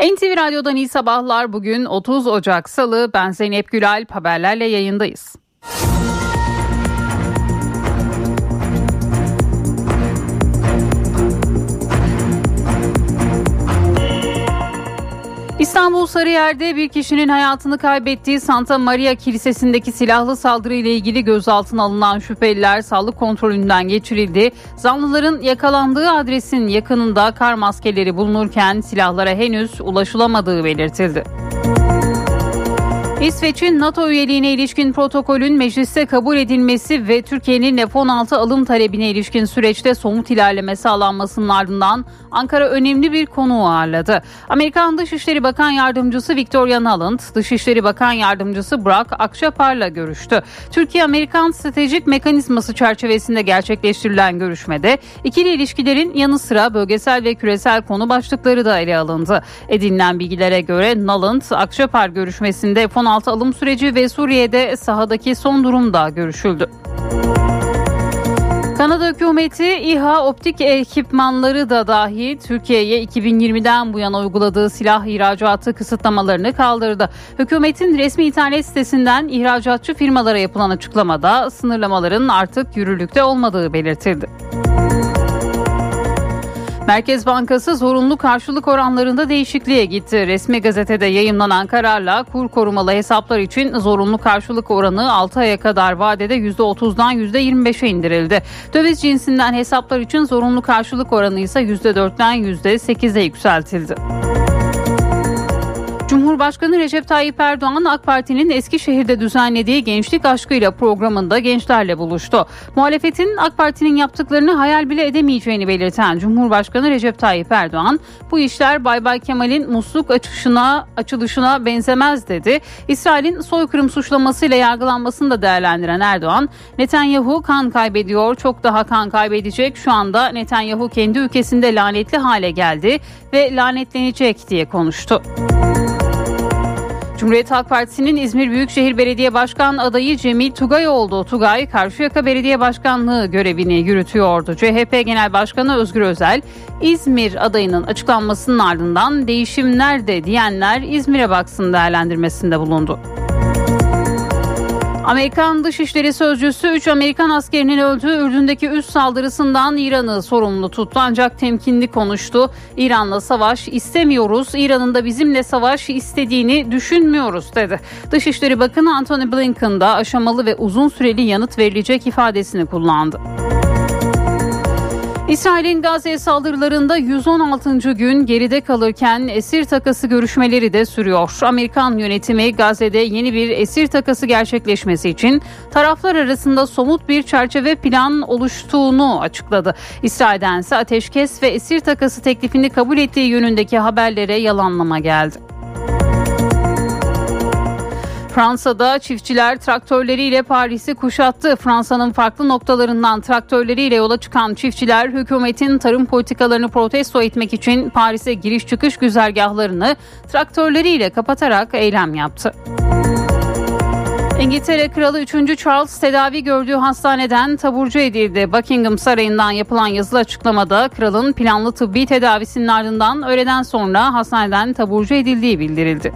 NTV Radyo'dan iyi sabahlar. Bugün 30 Ocak Salı. Ben Zeynep Gülal. Haberlerle yayındayız. İstanbul Sarıyer'de bir kişinin hayatını kaybettiği Santa Maria Kilisesi'ndeki silahlı saldırı ile ilgili gözaltına alınan şüpheliler sağlık kontrolünden geçirildi. Zanlıların yakalandığı adresin yakınında kar maskeleri bulunurken silahlara henüz ulaşılamadığı belirtildi. İsveç'in NATO üyeliğine ilişkin protokolün mecliste kabul edilmesi ve Türkiye'nin F-16 alım talebine ilişkin süreçte somut ilerleme sağlanmasının ardından Ankara önemli bir konu ağırladı. Amerikan Dışişleri Bakan Yardımcısı Victoria Nuland, Dışişleri Bakan Yardımcısı Burak Akçapar'la görüştü. Türkiye-Amerikan Stratejik Mekanizması çerçevesinde gerçekleştirilen görüşmede ikili ilişkilerin yanı sıra bölgesel ve küresel konu başlıkları da ele alındı. Edinilen bilgilere göre Nuland, Akçapar görüşmesinde F-16 F-16 alım süreci ve Suriye'de sahadaki son durum da görüşüldü. Kanada hükümeti İHA optik ekipmanları da dahil Türkiye'ye 2020'den bu yana uyguladığı silah ihracatı kısıtlamalarını kaldırdı. Hükümetin resmi internet sitesinden ihracatçı firmalara yapılan açıklamada sınırlamaların artık yürürlükte olmadığı belirtildi. Merkez Bankası zorunlu karşılık oranlarında değişikliğe gitti. Resmi gazetede yayımlanan kararla kur korumalı hesaplar için zorunlu karşılık oranı 6 aya kadar vadede %30'dan %25'e indirildi. Döviz cinsinden hesaplar için zorunlu karşılık oranı ise %4'ten %8'e yükseltildi. Cumhurbaşkanı Recep Tayyip Erdoğan AK Parti'nin Eskişehir'de düzenlediği Gençlik Aşkıyla programında gençlerle buluştu. Muhalefetin AK Parti'nin yaptıklarını hayal bile edemeyeceğini belirten Cumhurbaşkanı Recep Tayyip Erdoğan bu işler Bay Bay Kemal'in musluk açışına, açılışına benzemez dedi. İsrail'in soykırım suçlamasıyla yargılanmasını da değerlendiren Erdoğan, Netanyahu kan kaybediyor, çok daha kan kaybedecek. Şu anda Netanyahu kendi ülkesinde lanetli hale geldi ve lanetlenecek diye konuştu. Cumhuriyet Halk Partisi'nin İzmir Büyükşehir Belediye Başkan adayı Cemil Tugay oldu. Tugay, Karşıyaka Belediye Başkanlığı görevini yürütüyordu. CHP Genel Başkanı Özgür Özel, İzmir adayının açıklanmasının ardından değişim nerede diyenler İzmir'e baksın değerlendirmesinde bulundu. Amerikan Dışişleri Sözcüsü 3 Amerikan askerinin öldüğü Ürdün'deki üst saldırısından İran'ı sorumlu tuttu ancak temkinli konuştu. İran'la savaş istemiyoruz, İran'ın da bizimle savaş istediğini düşünmüyoruz dedi. Dışişleri Bakanı Antony Blinken da aşamalı ve uzun süreli yanıt verilecek ifadesini kullandı. İsrail'in Gazze saldırılarında 116. gün geride kalırken esir takası görüşmeleri de sürüyor. Amerikan yönetimi Gazze'de yeni bir esir takası gerçekleşmesi için taraflar arasında somut bir çerçeve plan oluştuğunu açıkladı. İsrail'den ise ateşkes ve esir takası teklifini kabul ettiği yönündeki haberlere yalanlama geldi. Fransa'da çiftçiler traktörleriyle Paris'i kuşattı. Fransa'nın farklı noktalarından traktörleriyle yola çıkan çiftçiler hükümetin tarım politikalarını protesto etmek için Paris'e giriş çıkış güzergahlarını traktörleriyle kapatarak eylem yaptı. İngiltere Kralı 3. Charles tedavi gördüğü hastaneden taburcu edildi. Buckingham Sarayı'ndan yapılan yazılı açıklamada kralın planlı tıbbi tedavisinin ardından öğleden sonra hastaneden taburcu edildiği bildirildi.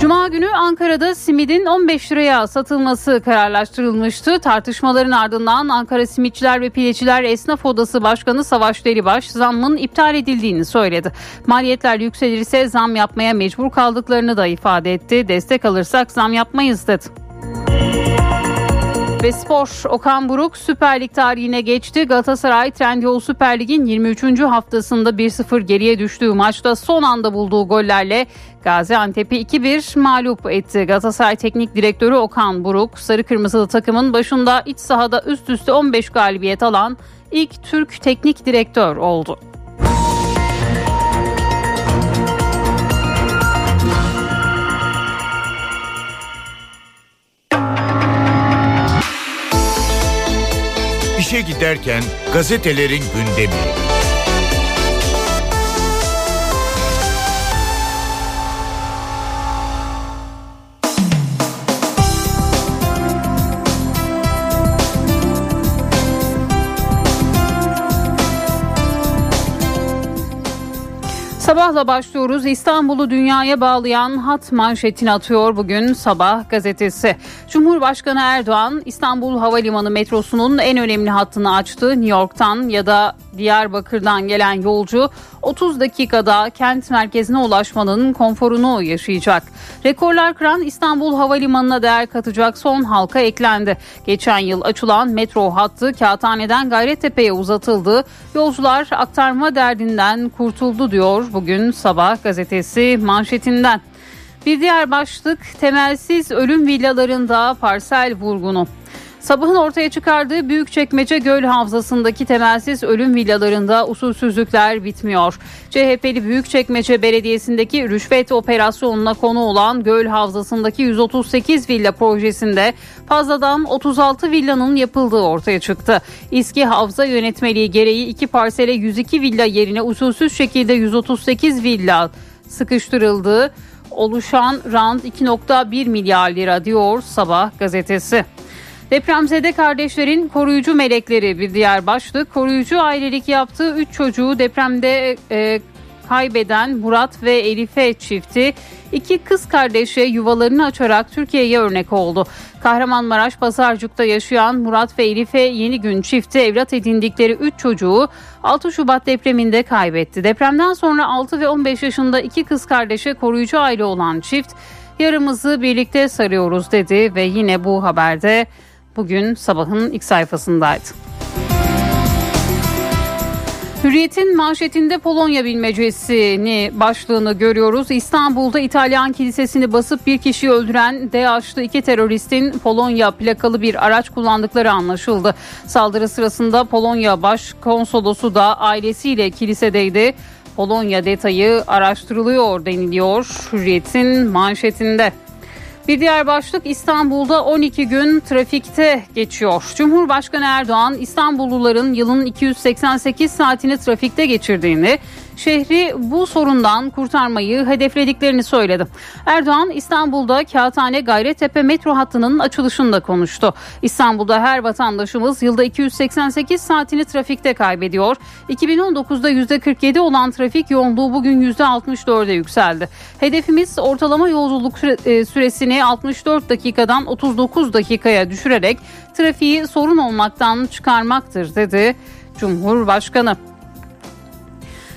Cuma günü Ankara'da simidin 15 liraya satılması kararlaştırılmıştı. Tartışmaların ardından Ankara Simitçiler ve Pideciler Esnaf Odası Başkanı Savaş Deribaş zammın iptal edildiğini söyledi. Maliyetler yükselirse zam yapmaya mecbur kaldıklarını da ifade etti. Destek alırsak zam yapmayız dedi. Ve spor Okan Buruk Süper Lig tarihine geçti. Galatasaray Trendyol Süper Lig'in 23. haftasında 1-0 geriye düştüğü maçta son anda bulduğu gollerle Gaziantep'i 2-1 mağlup etti. Galatasaray Teknik Direktörü Okan Buruk sarı kırmızılı takımın başında iç sahada üst üste 15 galibiyet alan ilk Türk teknik direktör oldu. İşe giderken gazetelerin gündemi. Sabahla başlıyoruz. İstanbul'u dünyaya bağlayan hat manşetini atıyor bugün Sabah gazetesi. Cumhurbaşkanı Erdoğan İstanbul Havalimanı metrosunun en önemli hattını açtı. New York'tan ya da Diyarbakır'dan gelen yolcu 30 dakikada kent merkezine ulaşmanın konforunu yaşayacak. Rekorlar kıran İstanbul Havalimanı'na değer katacak son halka eklendi. Geçen yıl açılan metro hattı Kağıthane'den Gayrettepe'ye uzatıldı. Yolcular aktarma derdinden kurtuldu diyor bugün Sabah gazetesi manşetinden. Bir diğer başlık temelsiz ölüm villalarında parsel vurgunu. Sabahın ortaya çıkardığı Büyükçekmece Göl Havzası'ndaki temelsiz ölüm villalarında usulsüzlükler bitmiyor. CHP'li Büyükçekmece Belediyesi'ndeki rüşvet operasyonuna konu olan Göl Havzası'ndaki 138 villa projesinde fazladan 36 villanın yapıldığı ortaya çıktı. İSKİ Havza Yönetmeliği gereği iki parsele 102 villa yerine usulsüz şekilde 138 villa sıkıştırıldığı oluşan rant 2.1 milyar lira diyor Sabah gazetesi. Depremzede kardeşlerin koruyucu melekleri bir diğer başlık. Koruyucu ailelik yaptığı 3 çocuğu depremde e, kaybeden Murat ve Elife çifti iki kız kardeşe yuvalarını açarak Türkiye'ye örnek oldu. Kahramanmaraş Pazarcık'ta yaşayan Murat ve Elife Yeni Gün çifti evlat edindikleri 3 çocuğu 6 Şubat depreminde kaybetti. Depremden sonra 6 ve 15 yaşında iki kız kardeşe koruyucu aile olan çift yarımızı birlikte sarıyoruz dedi ve yine bu haberde bugün sabahın ilk sayfasındaydı. Hürriyet'in manşetinde Polonya bilmecesini başlığını görüyoruz. İstanbul'da İtalyan kilisesini basıp bir kişiyi öldüren DAEŞ'lı iki teröristin Polonya plakalı bir araç kullandıkları anlaşıldı. Saldırı sırasında Polonya Başkonsolosu da ailesiyle kilisedeydi. Polonya detayı araştırılıyor deniliyor Hürriyet'in manşetinde. Bir diğer başlık İstanbul'da 12 gün trafikte geçiyor. Cumhurbaşkanı Erdoğan İstanbulluların yılın 288 saatini trafikte geçirdiğini, şehri bu sorundan kurtarmayı hedeflediklerini söyledi. Erdoğan İstanbul'da Kağıthane Gayrettepe metro hattının açılışında konuştu. İstanbul'da her vatandaşımız yılda 288 saatini trafikte kaybediyor. 2019'da %47 olan trafik yoğunluğu bugün %64'e yükseldi. Hedefimiz ortalama yolculuk e, süresini 64 dakikadan 39 dakikaya düşürerek trafiği sorun olmaktan çıkarmaktır dedi Cumhurbaşkanı.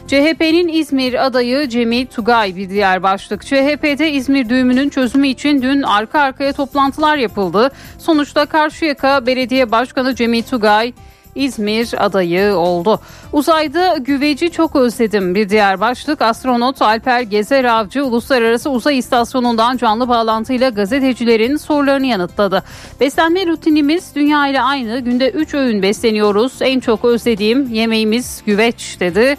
CHP'nin İzmir adayı Cemil Tugay bir diğer başlık. CHP'de İzmir düğümünün çözümü için dün arka arkaya toplantılar yapıldı. Sonuçta Karşıyaka Belediye Başkanı Cemil Tugay İzmir adayı oldu. Uzayda güveci çok özledim bir diğer başlık. Astronot Alper Gezer Avcı Uluslararası Uzay İstasyonu'ndan canlı bağlantıyla gazetecilerin sorularını yanıtladı. Beslenme rutinimiz dünya ile aynı. Günde 3 öğün besleniyoruz. En çok özlediğim yemeğimiz güveç dedi.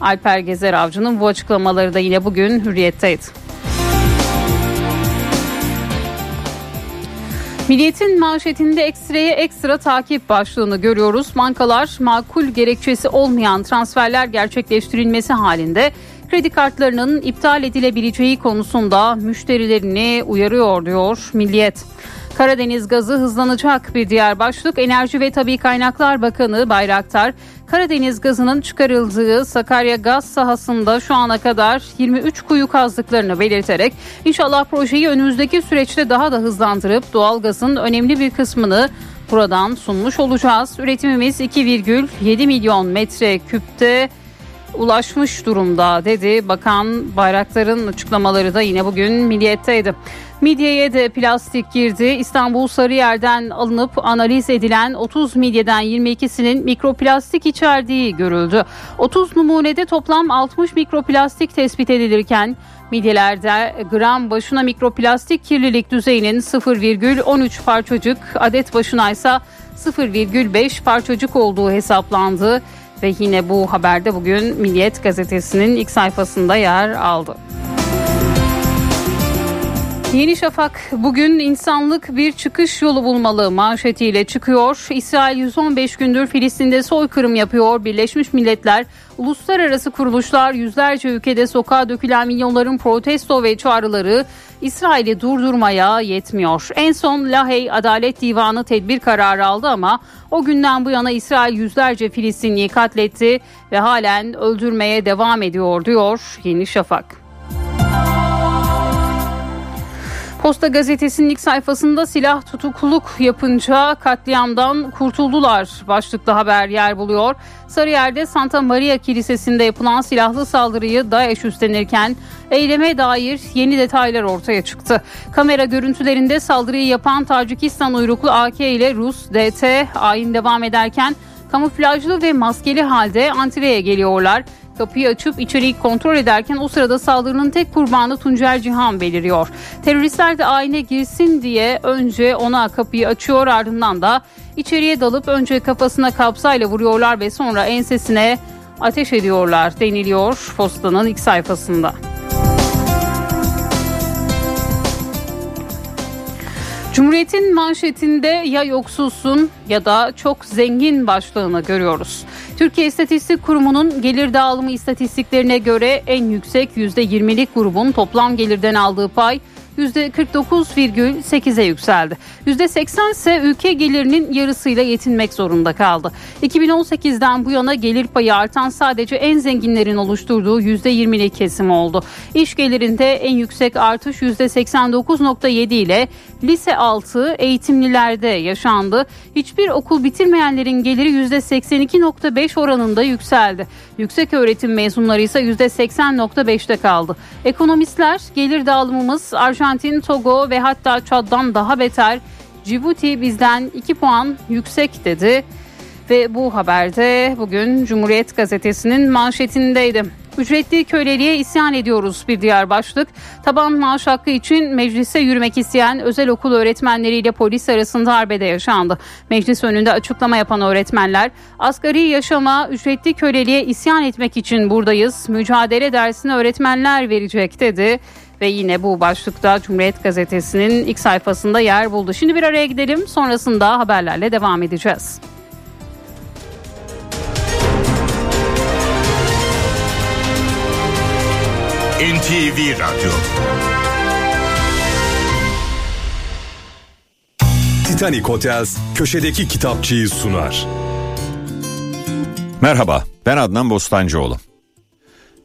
Alper Gezer Avcı'nın bu açıklamaları da yine bugün hürriyetteydi. Milliyetin manşetinde ekstreye ekstra takip başlığını görüyoruz. Bankalar makul gerekçesi olmayan transferler gerçekleştirilmesi halinde kredi kartlarının iptal edilebileceği konusunda müşterilerini uyarıyor diyor Milliyet. Karadeniz gazı hızlanacak bir diğer başlık Enerji ve Tabi Kaynaklar Bakanı Bayraktar Karadeniz gazının çıkarıldığı Sakarya gaz sahasında şu ana kadar 23 kuyu kazdıklarını belirterek inşallah projeyi önümüzdeki süreçte daha da hızlandırıp doğalgazın önemli bir kısmını buradan sunmuş olacağız. Üretimimiz 2,7 milyon metre küpte ulaşmış durumda dedi. Bakan Bayraktar'ın açıklamaları da yine bugün Milliyet'teydi. Midyeye de plastik girdi. İstanbul Sarıyer'den alınıp analiz edilen 30 midyeden 22'sinin mikroplastik içerdiği görüldü. 30 numunede toplam 60 mikroplastik tespit edilirken midyelerde gram başına mikroplastik kirlilik düzeyinin 0,13 parçacık, adet başına ise 0,5 parçacık olduğu hesaplandı ve yine bu haberde bugün Milliyet gazetesinin ilk sayfasında yer aldı. Yeni Şafak bugün insanlık bir çıkış yolu bulmalı manşetiyle çıkıyor. İsrail 115 gündür Filistin'de soykırım yapıyor. Birleşmiş Milletler, uluslararası kuruluşlar yüzlerce ülkede sokağa dökülen milyonların protesto ve çağrıları İsrail'i durdurmaya yetmiyor. En son Lahey Adalet Divanı tedbir kararı aldı ama o günden bu yana İsrail yüzlerce Filistinliyi katletti ve halen öldürmeye devam ediyor diyor Yeni Şafak. Posta gazetesinin ilk sayfasında silah tutukluluk yapınca katliamdan kurtuldular başlıklı haber yer buluyor. Sarıyer'de Santa Maria Kilisesi'nde yapılan silahlı saldırıyı DAEŞ üstlenirken eyleme dair yeni detaylar ortaya çıktı. Kamera görüntülerinde saldırıyı yapan Tacikistan uyruklu AK ile Rus DT ayin devam ederken kamuflajlı ve maskeli halde Antire'ye geliyorlar. Kapıyı açıp içeriği kontrol ederken o sırada saldırının tek kurbanı Tuncer Cihan beliriyor. Teröristler de ayine girsin diye önce ona kapıyı açıyor ardından da içeriye dalıp önce kafasına kapsayla vuruyorlar ve sonra ensesine ateş ediyorlar deniliyor postanın ilk sayfasında. Cumhuriyet'in manşetinde ya yoksulsun ya da çok zengin başlığını görüyoruz. Türkiye İstatistik Kurumu'nun gelir dağılımı istatistiklerine göre en yüksek %20'lik grubun toplam gelirden aldığı pay %49,8'e yükseldi. %80 ise ülke gelirinin yarısıyla yetinmek zorunda kaldı. 2018'den bu yana gelir payı artan sadece en zenginlerin oluşturduğu %20'lik kesim oldu. İş gelirinde en yüksek artış %89,7 ile lise altı eğitimlilerde yaşandı. Hiçbir okul bitirmeyenlerin geliri %82,5 oranında yükseldi. Yüksek öğretim mezunları ise %80,5'te kaldı. Ekonomistler gelir dağılımımız Arjantin, Togo ve hatta Çad'dan daha beter. Cibuti bizden 2 puan yüksek dedi. Ve bu haberde bugün Cumhuriyet Gazetesi'nin manşetindeydi. Ücretli köleliğe isyan ediyoruz bir diğer başlık. Taban maaş hakkı için meclise yürümek isteyen özel okul öğretmenleriyle polis arasında arbede yaşandı. Meclis önünde açıklama yapan öğretmenler asgari yaşama ücretli köleliğe isyan etmek için buradayız. Mücadele dersini öğretmenler verecek dedi ve yine bu başlıkta Cumhuriyet Gazetesi'nin ilk sayfasında yer buldu. Şimdi bir araya gidelim sonrasında haberlerle devam edeceğiz. NTV Radyo Titanic Hotels köşedeki kitapçıyı sunar. Merhaba, ben Adnan Bostancıoğlu.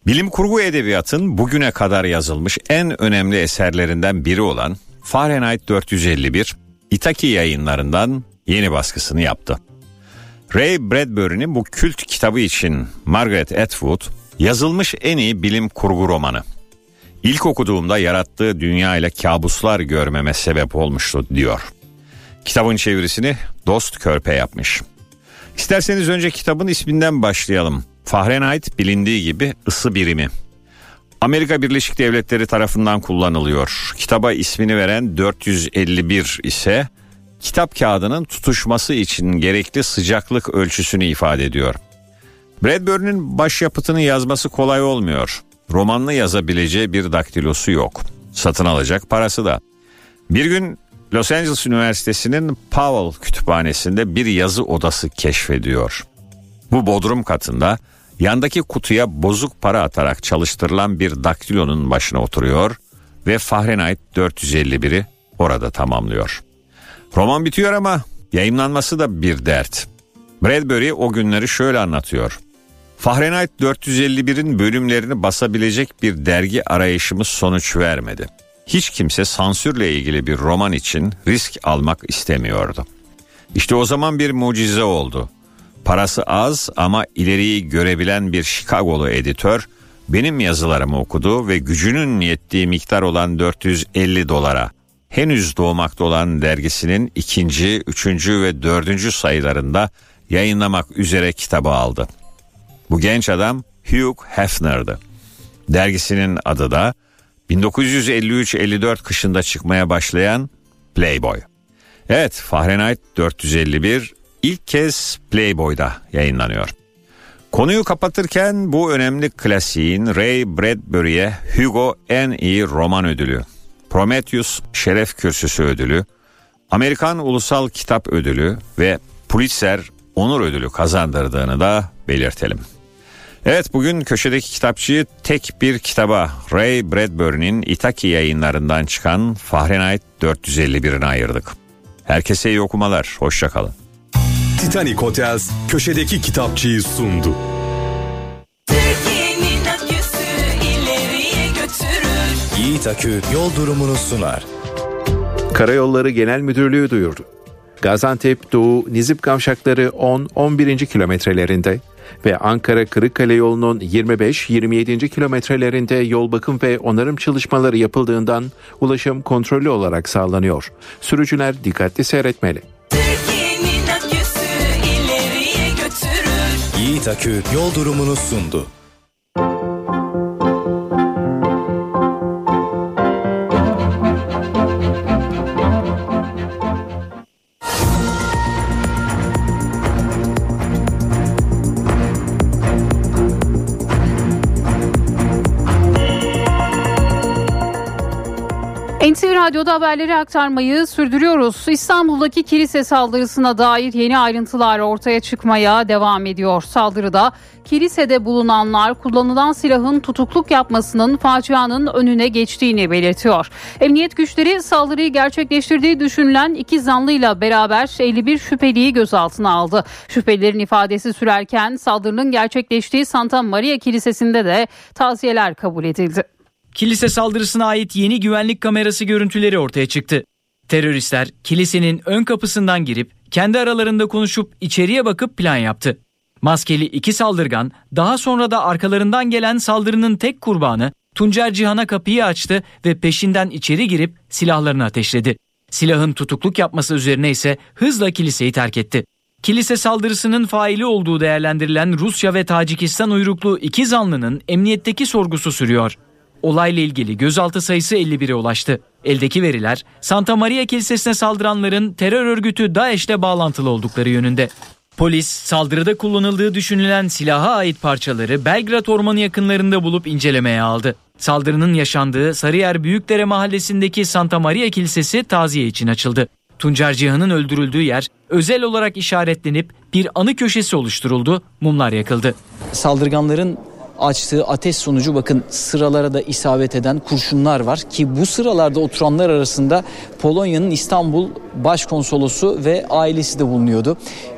Bilim kurgu edebiyatın bugüne kadar yazılmış en önemli eserlerinden biri olan Fahrenheit 451, Itaki yayınlarından yeni baskısını yaptı. Ray Bradbury'nin bu kült kitabı için Margaret Atwood, yazılmış en iyi bilim kurgu romanı. İlk okuduğumda yarattığı dünya ile kabuslar görmeme sebep olmuştu diyor. Kitabın çevirisini Dost Körpe yapmış. İsterseniz önce kitabın isminden başlayalım. Fahrenheit bilindiği gibi ısı birimi. Amerika Birleşik Devletleri tarafından kullanılıyor. Kitaba ismini veren 451 ise kitap kağıdının tutuşması için gerekli sıcaklık ölçüsünü ifade ediyor. Bradbury'nin başyapıtını yazması kolay olmuyor. Romanını yazabileceği bir daktilosu yok. Satın alacak parası da. Bir gün Los Angeles Üniversitesi'nin Powell kütüphanesinde bir yazı odası keşfediyor. Bu bodrum katında yandaki kutuya bozuk para atarak çalıştırılan bir daktilonun başına oturuyor ve Fahrenheit 451'i orada tamamlıyor. Roman bitiyor ama yayınlanması da bir dert. Bradbury o günleri şöyle anlatıyor. Fahrenheit 451'in bölümlerini basabilecek bir dergi arayışımız sonuç vermedi. Hiç kimse sansürle ilgili bir roman için risk almak istemiyordu. İşte o zaman bir mucize oldu. Parası az ama ileriyi görebilen bir Chicago'lu editör benim yazılarımı okudu ve gücünün yettiği miktar olan 450 dolara henüz doğmakta olan dergisinin ikinci, üçüncü ve dördüncü sayılarında yayınlamak üzere kitabı aldı. Bu genç adam Hugh Hefner'dı. Dergisinin adı da 1953-54 kışında çıkmaya başlayan Playboy. Evet Fahrenheit 451 ilk kez Playboy'da yayınlanıyor. Konuyu kapatırken bu önemli klasiğin Ray Bradbury'e Hugo en iyi roman ödülü Prometheus Şeref Kürsüsü Ödülü, Amerikan Ulusal Kitap Ödülü ve Pulitzer Onur Ödülü kazandırdığını da belirtelim. Evet bugün köşedeki kitapçıyı tek bir kitaba Ray Bradbury'nin Itaki yayınlarından çıkan Fahrenheit 451'ine ayırdık. Herkese iyi okumalar, hoşçakalın. Titanic Hotels köşedeki kitapçıyı sundu. Yiğit Akü yol durumunu sunar. Karayolları Genel Müdürlüğü duyurdu. Gaziantep Doğu Nizip Kavşakları 10-11. kilometrelerinde ve Ankara Kırıkkale yolunun 25-27. kilometrelerinde yol bakım ve onarım çalışmaları yapıldığından ulaşım kontrollü olarak sağlanıyor. Sürücüler dikkatli seyretmeli. Yiğit Akü yol durumunu sundu. Radyo'da haberleri aktarmayı sürdürüyoruz. İstanbul'daki kilise saldırısına dair yeni ayrıntılar ortaya çıkmaya devam ediyor. Saldırıda kilisede bulunanlar kullanılan silahın tutukluk yapmasının facianın önüne geçtiğini belirtiyor. Emniyet güçleri saldırıyı gerçekleştirdiği düşünülen iki zanlıyla beraber 51 şüpheliyi gözaltına aldı. Şüphelilerin ifadesi sürerken saldırının gerçekleştiği Santa Maria Kilisesi'nde de taziyeler kabul edildi. Kilise saldırısına ait yeni güvenlik kamerası görüntüleri ortaya çıktı. Teröristler kilisenin ön kapısından girip kendi aralarında konuşup içeriye bakıp plan yaptı. Maskeli iki saldırgan daha sonra da arkalarından gelen saldırının tek kurbanı Tuncer Cihan'a kapıyı açtı ve peşinden içeri girip silahlarını ateşledi. Silahın tutukluk yapması üzerine ise hızla kiliseyi terk etti. Kilise saldırısının faili olduğu değerlendirilen Rusya ve Tacikistan uyruklu iki zanlının emniyetteki sorgusu sürüyor. Olayla ilgili gözaltı sayısı 51'e ulaştı. Eldeki veriler Santa Maria Kilisesi'ne saldıranların terör örgütü DAEŞ'le bağlantılı oldukları yönünde. Polis saldırıda kullanıldığı düşünülen silaha ait parçaları Belgrad Ormanı yakınlarında bulup incelemeye aldı. Saldırının yaşandığı Sarıyer Büyükdere mahallesindeki Santa Maria Kilisesi taziye için açıldı. Tuncer Cihan'ın öldürüldüğü yer özel olarak işaretlenip bir anı köşesi oluşturuldu, mumlar yakıldı. Saldırganların açtığı ateş sonucu bakın sıralara da isabet eden kurşunlar var ki bu sıralarda oturanlar arasında Polonya'nın İstanbul Başkonsolosu ve ailesi de bulunuyordu.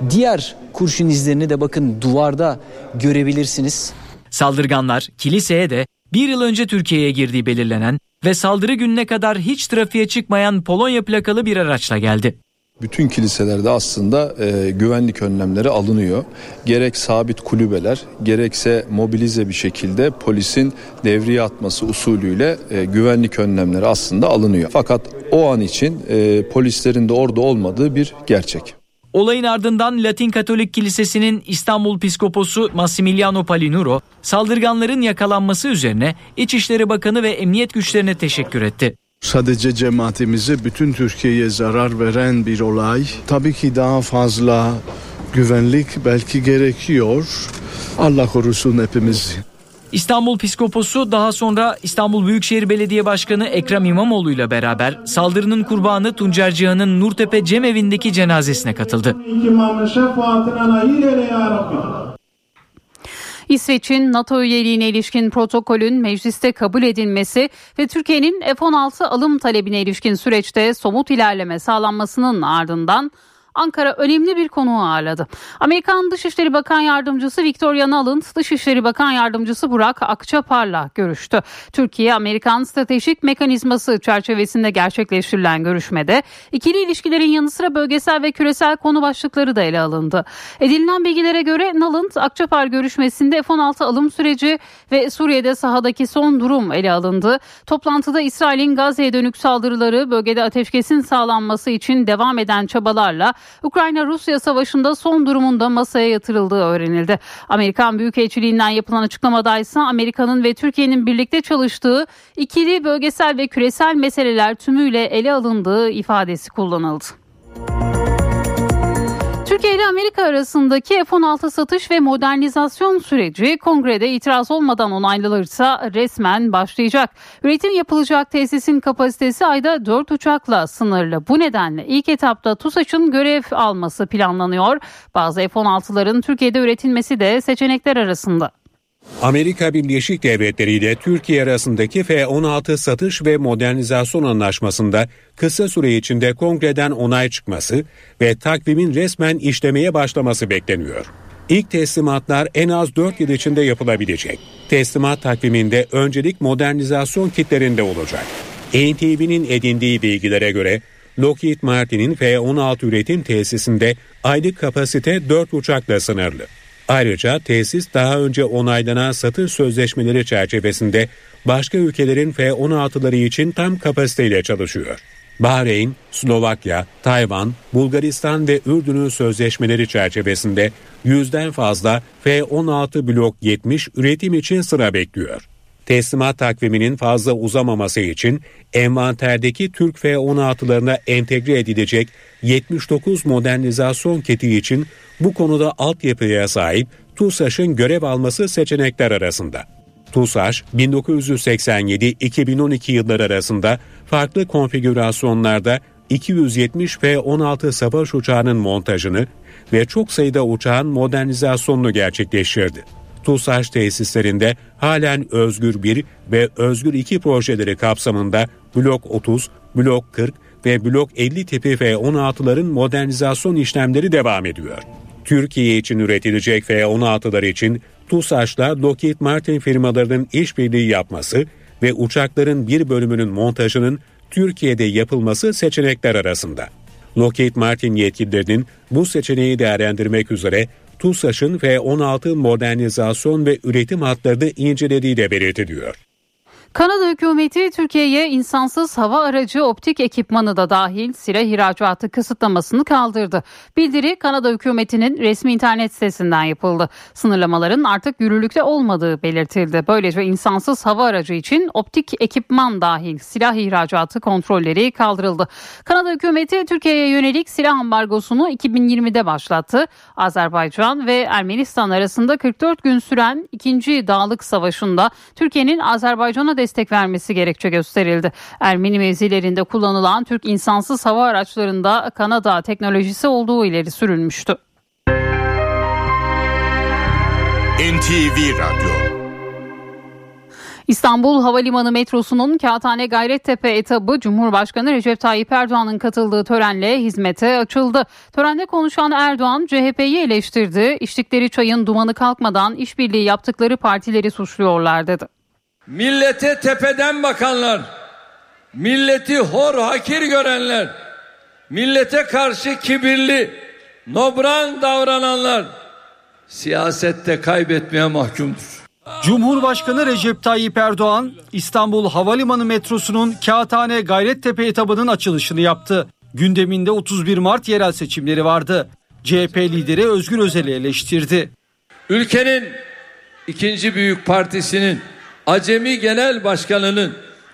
Diğer kurşun izlerini de bakın duvarda görebilirsiniz. Saldırganlar kiliseye de bir yıl önce Türkiye'ye girdiği belirlenen ve saldırı gününe kadar hiç trafiğe çıkmayan Polonya plakalı bir araçla geldi. Bütün kiliselerde aslında e, güvenlik önlemleri alınıyor. Gerek sabit kulübeler gerekse mobilize bir şekilde polisin devriye atması usulüyle e, güvenlik önlemleri aslında alınıyor. Fakat o an için e, polislerin de orada olmadığı bir gerçek. Olayın ardından Latin Katolik Kilisesi'nin İstanbul Piskoposu Massimiliano Palinuro saldırganların yakalanması üzerine İçişleri Bakanı ve emniyet güçlerine teşekkür etti. Sadece cemaatimize bütün Türkiye'ye zarar veren bir olay. Tabii ki daha fazla güvenlik belki gerekiyor. Allah korusun hepimizi. İstanbul Piskoposu daha sonra İstanbul Büyükşehir Belediye Başkanı Ekrem İmamoğlu ile beraber saldırının kurbanı Tuncer Cihan'ın Nurtepe Cemevi'ndeki cenazesine katıldı. İsveç'in NATO üyeliğine ilişkin protokolün mecliste kabul edilmesi ve Türkiye'nin F-16 alım talebine ilişkin süreçte somut ilerleme sağlanmasının ardından Ankara önemli bir konuğu ağırladı. Amerikan Dışişleri Bakan Yardımcısı Victoria Nuland, Dışişleri Bakan Yardımcısı Burak Akçapar'la görüştü. Türkiye-Amerikan Stratejik Mekanizması çerçevesinde gerçekleştirilen görüşmede ikili ilişkilerin yanı sıra bölgesel ve küresel konu başlıkları da ele alındı. Edinilen bilgilere göre Nuland, Akçapar görüşmesinde F-16 alım süreci ve Suriye'de sahadaki son durum ele alındı. Toplantıda İsrail'in Gazze'ye dönük saldırıları, bölgede ateşkesin sağlanması için devam eden çabalarla Ukrayna-Rusya savaşında son durumunda masaya yatırıldığı öğrenildi. Amerikan Büyükelçiliğinden yapılan açıklamada ise Amerika'nın ve Türkiye'nin birlikte çalıştığı ikili bölgesel ve küresel meseleler tümüyle ele alındığı ifadesi kullanıldı. Türkiye ile Amerika arasındaki F-16 satış ve modernizasyon süreci kongrede itiraz olmadan onaylanırsa resmen başlayacak. Üretim yapılacak tesisin kapasitesi ayda 4 uçakla sınırlı. Bu nedenle ilk etapta TUSAŞ'ın görev alması planlanıyor. Bazı F-16'ların Türkiye'de üretilmesi de seçenekler arasında. Amerika Birleşik Devletleri ile Türkiye arasındaki F-16 satış ve modernizasyon anlaşmasında kısa süre içinde kongreden onay çıkması ve takvimin resmen işlemeye başlaması bekleniyor. İlk teslimatlar en az 4 yıl içinde yapılabilecek. Teslimat takviminde öncelik modernizasyon kitlerinde olacak. NTV'nin edindiği bilgilere göre Lockheed Martin'in F-16 üretim tesisinde aylık kapasite 4 uçakla sınırlı. Ayrıca tesis daha önce onaylanan satış sözleşmeleri çerçevesinde başka ülkelerin F-16'ları için tam kapasiteyle çalışıyor. Bahreyn, Slovakya, Tayvan, Bulgaristan ve Ürdün'ün sözleşmeleri çerçevesinde yüzden fazla F-16 Blok 70 üretim için sıra bekliyor. Teslimat takviminin fazla uzamaması için envanterdeki Türk F-16'larına entegre edilecek 79 modernizasyon kiti için bu konuda altyapıya sahip TUSAŞ'ın görev alması seçenekler arasında. TUSAŞ 1987-2012 yılları arasında farklı konfigürasyonlarda 270 F-16 savaş uçağının montajını ve çok sayıda uçağın modernizasyonunu gerçekleştirdi. TUSAŞ tesislerinde halen Özgür 1 ve Özgür 2 projeleri kapsamında Blok 30, Blok 40 ve Blok 50 tipi F-16'ların modernizasyon işlemleri devam ediyor. Türkiye için üretilecek F-16'lar için TUSAŞ'la Lockheed Martin firmalarının işbirliği yapması ve uçakların bir bölümünün montajının Türkiye'de yapılması seçenekler arasında. Lockheed Martin yetkililerinin bu seçeneği değerlendirmek üzere TUSAŞ'ın F-16 modernizasyon ve üretim hatlarını incelediği de belirtiliyor. Kanada hükümeti Türkiye'ye insansız hava aracı optik ekipmanı da dahil silah ihracatı kısıtlamasını kaldırdı. Bildiri Kanada hükümetinin resmi internet sitesinden yapıldı. Sınırlamaların artık yürürlükte olmadığı belirtildi. Böylece insansız hava aracı için optik ekipman dahil silah ihracatı kontrolleri kaldırıldı. Kanada hükümeti Türkiye'ye yönelik silah ambargosunu 2020'de başlattı. Azerbaycan ve Ermenistan arasında 44 gün süren 2. Dağlık Savaşı'nda Türkiye'nin Azerbaycan'a destek vermesi gerekçe gösterildi. Ermeni mevzilerinde kullanılan Türk insansız hava araçlarında Kanada teknolojisi olduğu ileri sürülmüştü. NTV Radyo İstanbul Havalimanı metrosunun Kağıthane Gayrettepe etabı Cumhurbaşkanı Recep Tayyip Erdoğan'ın katıldığı törenle hizmete açıldı. Törende konuşan Erdoğan CHP'yi eleştirdi. İçtikleri çayın dumanı kalkmadan işbirliği yaptıkları partileri suçluyorlar dedi. Millete tepeden bakanlar, milleti hor hakir görenler, millete karşı kibirli, nobran davrananlar siyasette kaybetmeye mahkumdur. Cumhurbaşkanı Recep Tayyip Erdoğan İstanbul Havalimanı metrosunun Kağıthane Gayrettepe etabının açılışını yaptı. Gündeminde 31 Mart yerel seçimleri vardı. CHP lideri Özgür Özel'i eleştirdi. Ülkenin ikinci büyük partisinin Acemi Genel Başkanı'nın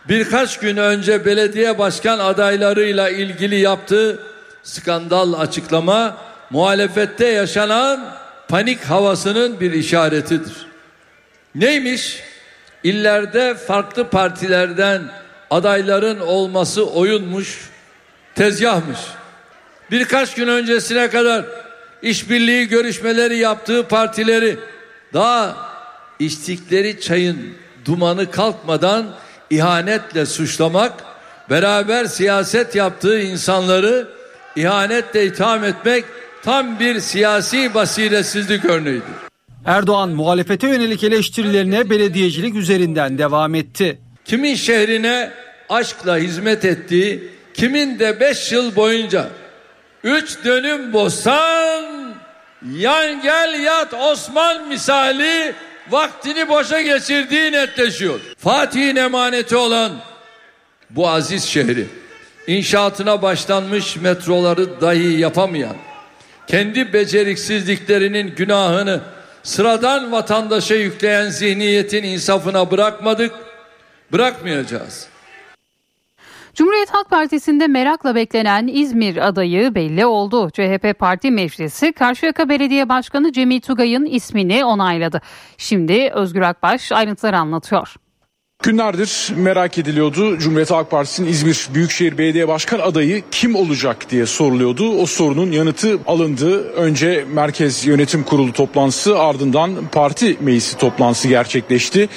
birkaç gün önce belediye başkan adaylarıyla ilgili yaptığı skandal açıklama muhalefette yaşanan panik havasının bir işaretidir. Neymiş? İllerde farklı partilerden adayların olması oyunmuş, tezgahmış. Birkaç gün öncesine kadar işbirliği görüşmeleri yaptığı partileri daha içtikleri çayın dumanı kalkmadan ihanetle suçlamak, beraber siyaset yaptığı insanları ihanetle itham etmek tam bir siyasi basiretsizlik örneğidir. Erdoğan muhalefete yönelik eleştirilerine belediyecilik üzerinden devam etti. Kimin şehrine aşkla hizmet ettiği, kimin de beş yıl boyunca üç dönüm bostan, yan gel yat Osman misali vaktini boşa geçirdiği netleşiyor. Fatih'in emaneti olan bu aziz şehri inşaatına başlanmış metroları dahi yapamayan kendi beceriksizliklerinin günahını sıradan vatandaşa yükleyen zihniyetin insafına bırakmadık, bırakmayacağız. Cumhuriyet Halk Partisi'nde merakla beklenen İzmir adayı belli oldu. CHP Parti Meclisi Karşıyaka Belediye Başkanı Cemil Tugay'ın ismini onayladı. Şimdi Özgür Akbaş ayrıntıları anlatıyor. Günlerdir merak ediliyordu. Cumhuriyet Halk Partisi'nin İzmir Büyükşehir Belediye Başkan adayı kim olacak diye soruluyordu. O sorunun yanıtı alındı. Önce Merkez Yönetim Kurulu toplantısı ardından parti meclisi toplantısı gerçekleşti.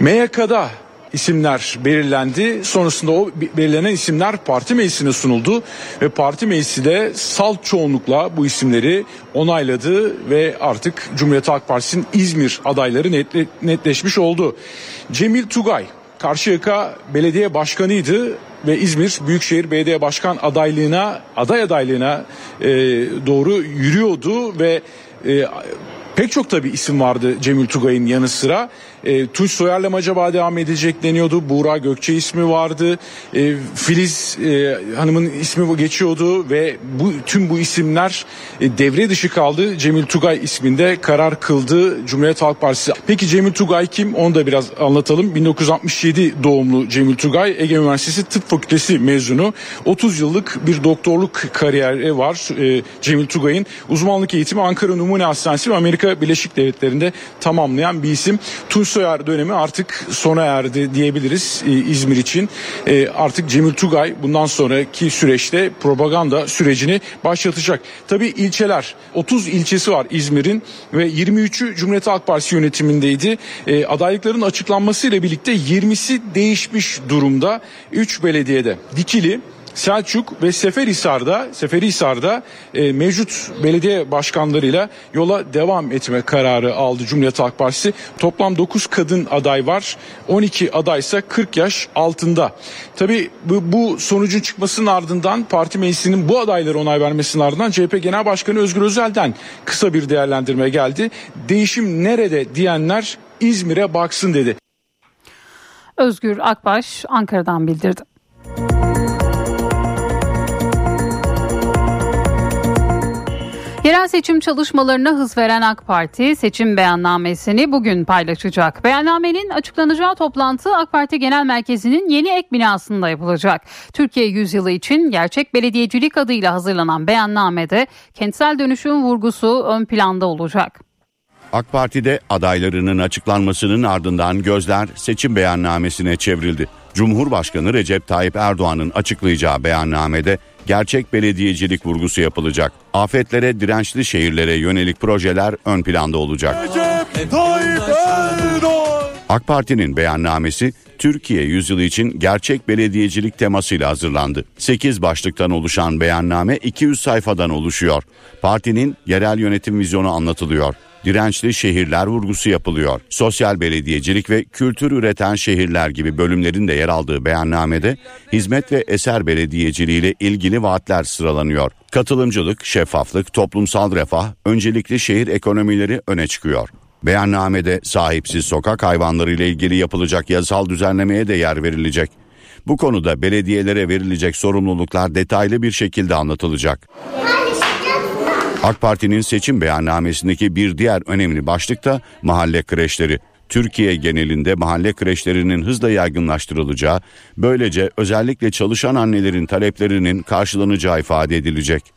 MYK'da isimler belirlendi. Sonrasında o belirlenen isimler parti meclisine sunuldu ve parti meclisi de salt çoğunlukla bu isimleri onayladı ve artık Cumhuriyet Halk Partisi'nin İzmir adayları netle, netleşmiş oldu. Cemil Tugay Karşıyaka Belediye Başkanıydı ve İzmir Büyükşehir Belediye Başkan adaylığına aday adaylığına e, doğru yürüyordu ve e, pek çok tabi isim vardı Cemil Tugay'ın yanı sıra. E, Tunç Soyer'le mi acaba devam edecek deniyordu. Buğra Gökçe ismi vardı. E, Filiz e, Hanım'ın ismi geçiyordu ve bu tüm bu isimler e, devre dışı kaldı. Cemil Tugay isminde karar kıldı Cumhuriyet Halk Partisi. Peki Cemil Tugay kim? Onu da biraz anlatalım. 1967 doğumlu Cemil Tugay Ege Üniversitesi Tıp Fakültesi mezunu. 30 yıllık bir doktorluk kariyeri var e, Cemil Tugay'ın. Uzmanlık eğitimi Ankara Numune Hastanesi ve Amerika Birleşik Devletleri'nde tamamlayan bir isim. Tunç Soyer dönemi artık sona erdi diyebiliriz e, İzmir için. E, artık Cemil Tugay bundan sonraki süreçte propaganda sürecini başlatacak. Tabii ilçeler 30 ilçesi var İzmir'in ve 23'ü Cumhuriyet Halk Partisi yönetimindeydi. E, adaylıkların açıklanmasıyla birlikte 20'si değişmiş durumda. 3 belediyede Dikili, Selçuk ve Seferihisar'da Seferihisar'da e, mevcut belediye başkanlarıyla yola devam etme kararı aldı Cumhuriyet Halk Partisi. Toplam 9 kadın aday var. 12 adaysa 40 yaş altında. Tabi bu, bu sonucun çıkmasının ardından parti meclisinin bu adayları onay vermesinin ardından CHP Genel Başkanı Özgür Özel'den kısa bir değerlendirme geldi. Değişim nerede diyenler İzmir'e baksın dedi. Özgür Akbaş Ankara'dan bildirdi. Yerel seçim çalışmalarına hız veren AK Parti seçim beyannamesini bugün paylaşacak. Beyannamenin açıklanacağı toplantı AK Parti Genel Merkezi'nin yeni ek binasında yapılacak. Türkiye yüzyılı için gerçek belediyecilik adıyla hazırlanan beyannamede kentsel dönüşüm vurgusu ön planda olacak. AK Parti'de adaylarının açıklanmasının ardından gözler seçim beyannamesine çevrildi. Cumhurbaşkanı Recep Tayyip Erdoğan'ın açıklayacağı beyannamede gerçek belediyecilik vurgusu yapılacak. Afetlere dirençli şehirlere yönelik projeler ön planda olacak. AK Parti'nin beyannamesi Türkiye yüzyılı için gerçek belediyecilik temasıyla hazırlandı. 8 başlıktan oluşan beyanname 200 sayfadan oluşuyor. Partinin yerel yönetim vizyonu anlatılıyor dirençli şehirler vurgusu yapılıyor. Sosyal belediyecilik ve kültür üreten şehirler gibi bölümlerin de yer aldığı beyannamede hizmet ve eser belediyeciliği ile ilgili vaatler sıralanıyor. Katılımcılık, şeffaflık, toplumsal refah, öncelikli şehir ekonomileri öne çıkıyor. Beyannamede sahipsiz sokak hayvanları ile ilgili yapılacak yasal düzenlemeye de yer verilecek. Bu konuda belediyelere verilecek sorumluluklar detaylı bir şekilde anlatılacak. AK Parti'nin seçim beyannamesindeki bir diğer önemli başlık da mahalle kreşleri. Türkiye genelinde mahalle kreşlerinin hızla yaygınlaştırılacağı, böylece özellikle çalışan annelerin taleplerinin karşılanacağı ifade edilecek.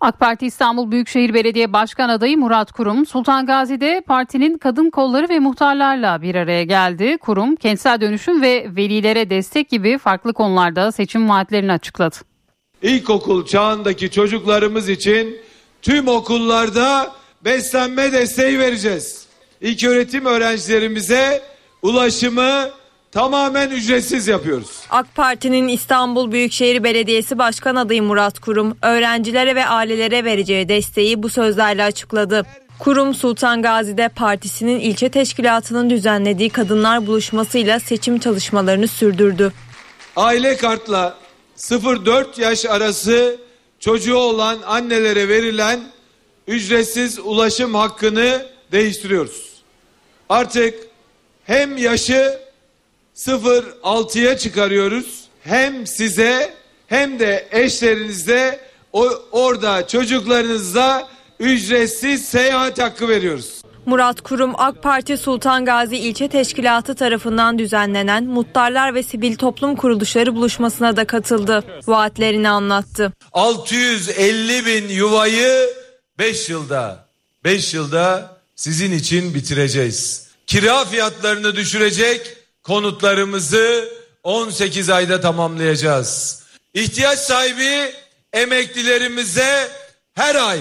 AK Parti İstanbul Büyükşehir Belediye Başkan adayı Murat Kurum, Sultan Gazi'de partinin kadın kolları ve muhtarlarla bir araya geldi. Kurum, kentsel dönüşüm ve velilere destek gibi farklı konularda seçim vaatlerini açıkladı. İlkokul çağındaki çocuklarımız için tüm okullarda beslenme desteği vereceğiz. İlk öğretim öğrencilerimize ulaşımı tamamen ücretsiz yapıyoruz. AK Parti'nin İstanbul Büyükşehir Belediyesi Başkan adayı Murat Kurum, öğrencilere ve ailelere vereceği desteği bu sözlerle açıkladı. Kurum Sultan Gazi'de partisinin ilçe teşkilatının düzenlediği kadınlar buluşmasıyla seçim çalışmalarını sürdürdü. Aile kartla 0-4 yaş arası çocuğu olan annelere verilen ücretsiz ulaşım hakkını değiştiriyoruz. Artık hem yaşı 0-6'ya çıkarıyoruz hem size hem de eşlerinizde orada çocuklarınızla ücretsiz seyahat hakkı veriyoruz. Murat Kurum AK Parti Sultan Gazi İlçe Teşkilatı tarafından düzenlenen Muhtarlar ve Sivil Toplum Kuruluşları buluşmasına da katıldı. Vaatlerini anlattı. 650 bin yuvayı 5 yılda 5 yılda sizin için bitireceğiz. Kira fiyatlarını düşürecek konutlarımızı 18 ayda tamamlayacağız. İhtiyaç sahibi emeklilerimize her ay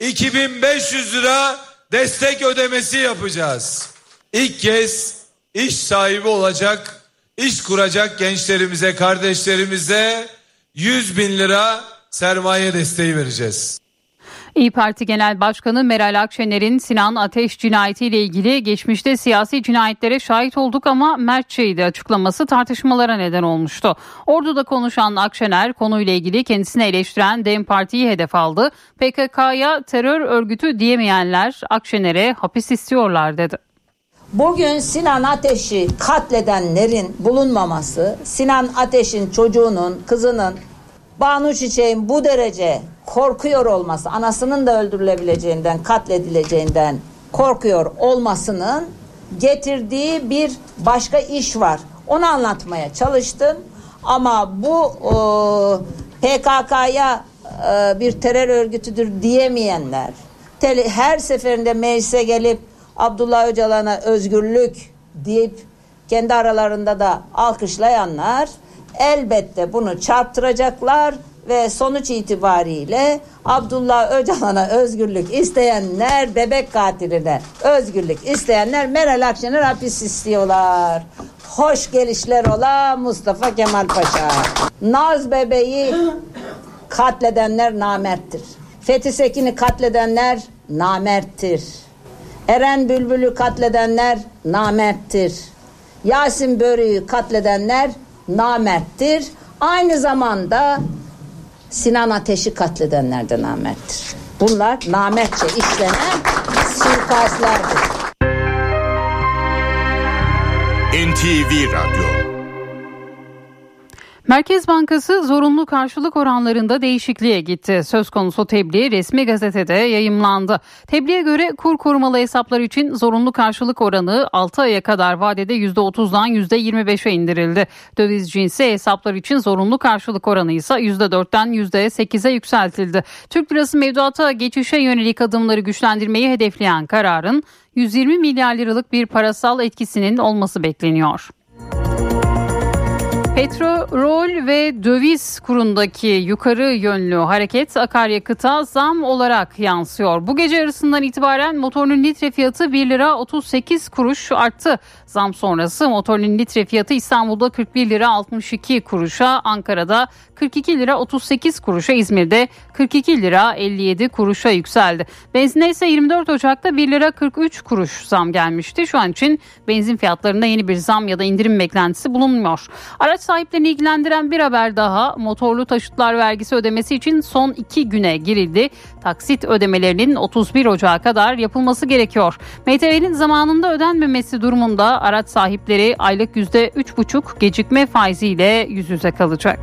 2500 lira destek ödemesi yapacağız. İlk kez iş sahibi olacak, iş kuracak gençlerimize, kardeşlerimize 100 bin lira sermaye desteği vereceğiz. İyi Parti Genel Başkanı Meral Akşener'in Sinan Ateş cinayetiyle ilgili geçmişte siyasi cinayetlere şahit olduk ama mertçeydi açıklaması tartışmalara neden olmuştu. Ordu'da konuşan Akşener konuyla ilgili kendisini eleştiren DEM Parti'yi hedef aldı. PKK'ya terör örgütü diyemeyenler Akşener'e hapis istiyorlar dedi. Bugün Sinan Ateş'i katledenlerin bulunmaması, Sinan Ateş'in çocuğunun, kızının, Banu Çiçek'in bu derece korkuyor olması, anasının da öldürülebileceğinden, katledileceğinden korkuyor olmasının getirdiği bir başka iş var. Onu anlatmaya çalıştım. Ama bu PKK'ya e, bir terör örgütüdür diyemeyenler, tele, her seferinde meclise gelip Abdullah Öcalan'a özgürlük deyip kendi aralarında da alkışlayanlar elbette bunu çarptıracaklar ve sonuç itibariyle Abdullah Öcalan'a özgürlük isteyenler, bebek katiline özgürlük isteyenler Meral Akşener hapis istiyorlar. Hoş gelişler ola Mustafa Kemal Paşa. Naz bebeği katledenler namerttir. Fethi Sekin'i katledenler namerttir. Eren Bülbül'ü katledenler namerttir. Yasin Börü'yü katledenler namerttir. Aynı zamanda Sinan Ateş'i katledenler de namerttir. Bunlar namertçe işlenen suikastlardır. NTV Radyo Merkez Bankası zorunlu karşılık oranlarında değişikliğe gitti. Söz konusu tebliğ resmi gazetede yayımlandı. Tebliğe göre kur korumalı hesaplar için zorunlu karşılık oranı 6 aya kadar vadede %30'dan %25'e indirildi. Döviz cinsi hesaplar için zorunlu karşılık oranı ise %4'ten %8'e yükseltildi. Türk lirası mevduata geçişe yönelik adımları güçlendirmeyi hedefleyen kararın 120 milyar liralık bir parasal etkisinin olması bekleniyor. Petrol ve döviz kurundaki yukarı yönlü hareket akaryakıta zam olarak yansıyor. Bu gece arasından itibaren motorun litre fiyatı 1 lira 38 kuruş arttı. Zam sonrası motorun litre fiyatı İstanbul'da 41 lira 62 kuruşa, Ankara'da 42 lira 38 kuruşa, İzmir'de 42 lira 57 kuruşa yükseldi. Benzine ise 24 Ocak'ta 1 lira 43 kuruş zam gelmişti. Şu an için benzin fiyatlarında yeni bir zam ya da indirim beklentisi bulunmuyor. Araç sahiplerini ilgilendiren bir haber daha motorlu taşıtlar vergisi ödemesi için son iki güne girildi. Taksit ödemelerinin 31 Ocak'a kadar yapılması gerekiyor. MTV'nin zamanında ödenmemesi durumunda araç sahipleri aylık %3,5 gecikme faiziyle yüz yüze kalacak.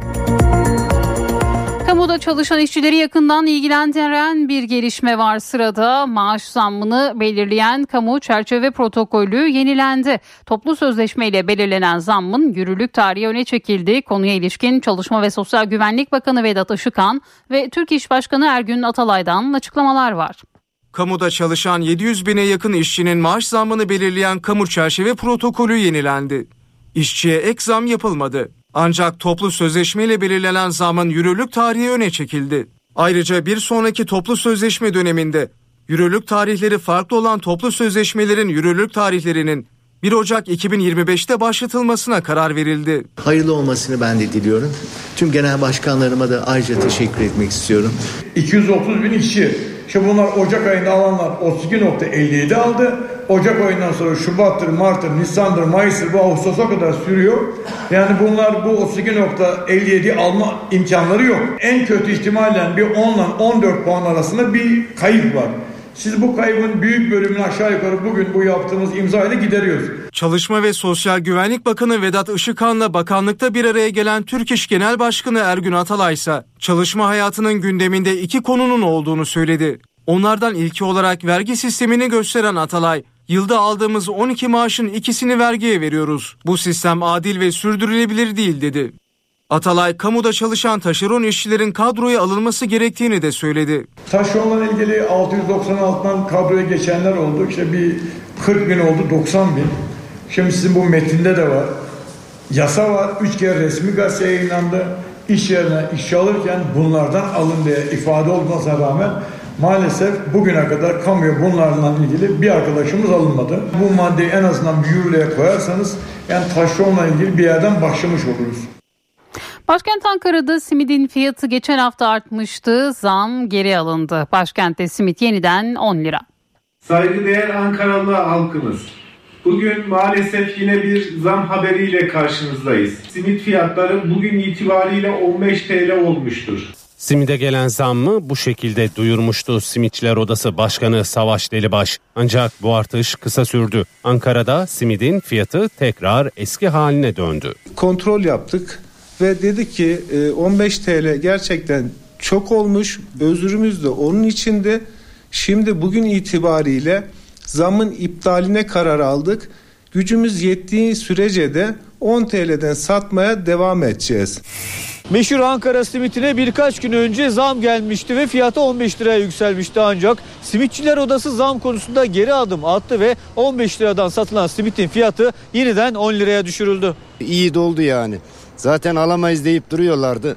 Kamuda çalışan işçileri yakından ilgilendiren bir gelişme var sırada. Maaş zammını belirleyen kamu çerçeve protokolü yenilendi. Toplu sözleşmeyle belirlenen zammın yürürlük tarihi öne çekildi. Konuya ilişkin Çalışma ve Sosyal Güvenlik Bakanı Vedat Işıkhan ve Türk İş Başkanı Ergün Atalay'dan açıklamalar var. Kamuda çalışan 700 bine yakın işçinin maaş zammını belirleyen kamu çerçeve protokolü yenilendi. İşçiye ek zam yapılmadı. Ancak toplu sözleşmeyle belirlenen zamın yürürlük tarihi öne çekildi. Ayrıca bir sonraki toplu sözleşme döneminde yürürlük tarihleri farklı olan toplu sözleşmelerin yürürlük tarihlerinin 1 Ocak 2025'te başlatılmasına karar verildi. Hayırlı olmasını ben de diliyorum. Tüm genel başkanlarıma da ayrıca teşekkür etmek istiyorum. 230 bin işçi. Şimdi bunlar Ocak ayında alanlar 32.57 aldı. Ocak ayından sonra Şubat'tır, Mart'tır, Nisan'dır, Mayıs'tır bu Ağustos'a kadar sürüyor. Yani bunlar bu 32.57 alma imkanları yok. En kötü ihtimalle bir 10 ile 14 puan arasında bir kayıp var. Siz bu kaybın büyük bölümünü aşağı yukarı bugün bu yaptığımız imza ile gideriyoruz. Çalışma ve Sosyal Güvenlik Bakanı Vedat Işıkhan'la bakanlıkta bir araya gelen Türk İş Genel Başkanı Ergün Atalay ise çalışma hayatının gündeminde iki konunun olduğunu söyledi. Onlardan ilki olarak vergi sistemini gösteren Atalay, yılda aldığımız 12 maaşın ikisini vergiye veriyoruz. Bu sistem adil ve sürdürülebilir değil dedi. Atalay, kamuda çalışan taşeron işçilerin kadroya alınması gerektiğini de söyledi. Taşeronla ilgili 696'dan kadroya geçenler oldu. İşte bir 40 bin oldu 90 bin. Şimdi sizin bu metinde de var. Yasa var. Üç kere resmi gazete yayınlandı. İş yerine işe alırken bunlardan alın diye ifade olmasına rağmen maalesef bugüne kadar kamuya bunlarla ilgili bir arkadaşımız alınmadı. Bu maddeyi en azından bir yürürlüğe koyarsanız yani taşeronla ilgili bir yerden başlamış oluruz. Başkent Ankara'da simidin fiyatı geçen hafta artmıştı. Zam geri alındı. Başkentte simit yeniden 10 lira. Saygıdeğer Ankaralı halkımız. Bugün maalesef yine bir zam haberiyle karşınızdayız. Simit fiyatları bugün itibariyle 15 TL olmuştur. Simide gelen zammı bu şekilde duyurmuştu Simitçiler Odası Başkanı Savaş Delibaş. Ancak bu artış kısa sürdü. Ankara'da simidin fiyatı tekrar eski haline döndü. Kontrol yaptık ve dedik ki 15 TL gerçekten çok olmuş. Özürümüz de onun içinde. Şimdi bugün itibariyle zamın iptaline karar aldık. Gücümüz yettiği sürece de 10 TL'den satmaya devam edeceğiz. Meşhur Ankara simitine birkaç gün önce zam gelmişti ve fiyatı 15 liraya yükselmişti ancak Simitçiler Odası zam konusunda geri adım attı ve 15 liradan satılan simitin fiyatı yeniden 10 liraya düşürüldü. İyi doldu yani. Zaten alamayız deyip duruyorlardı.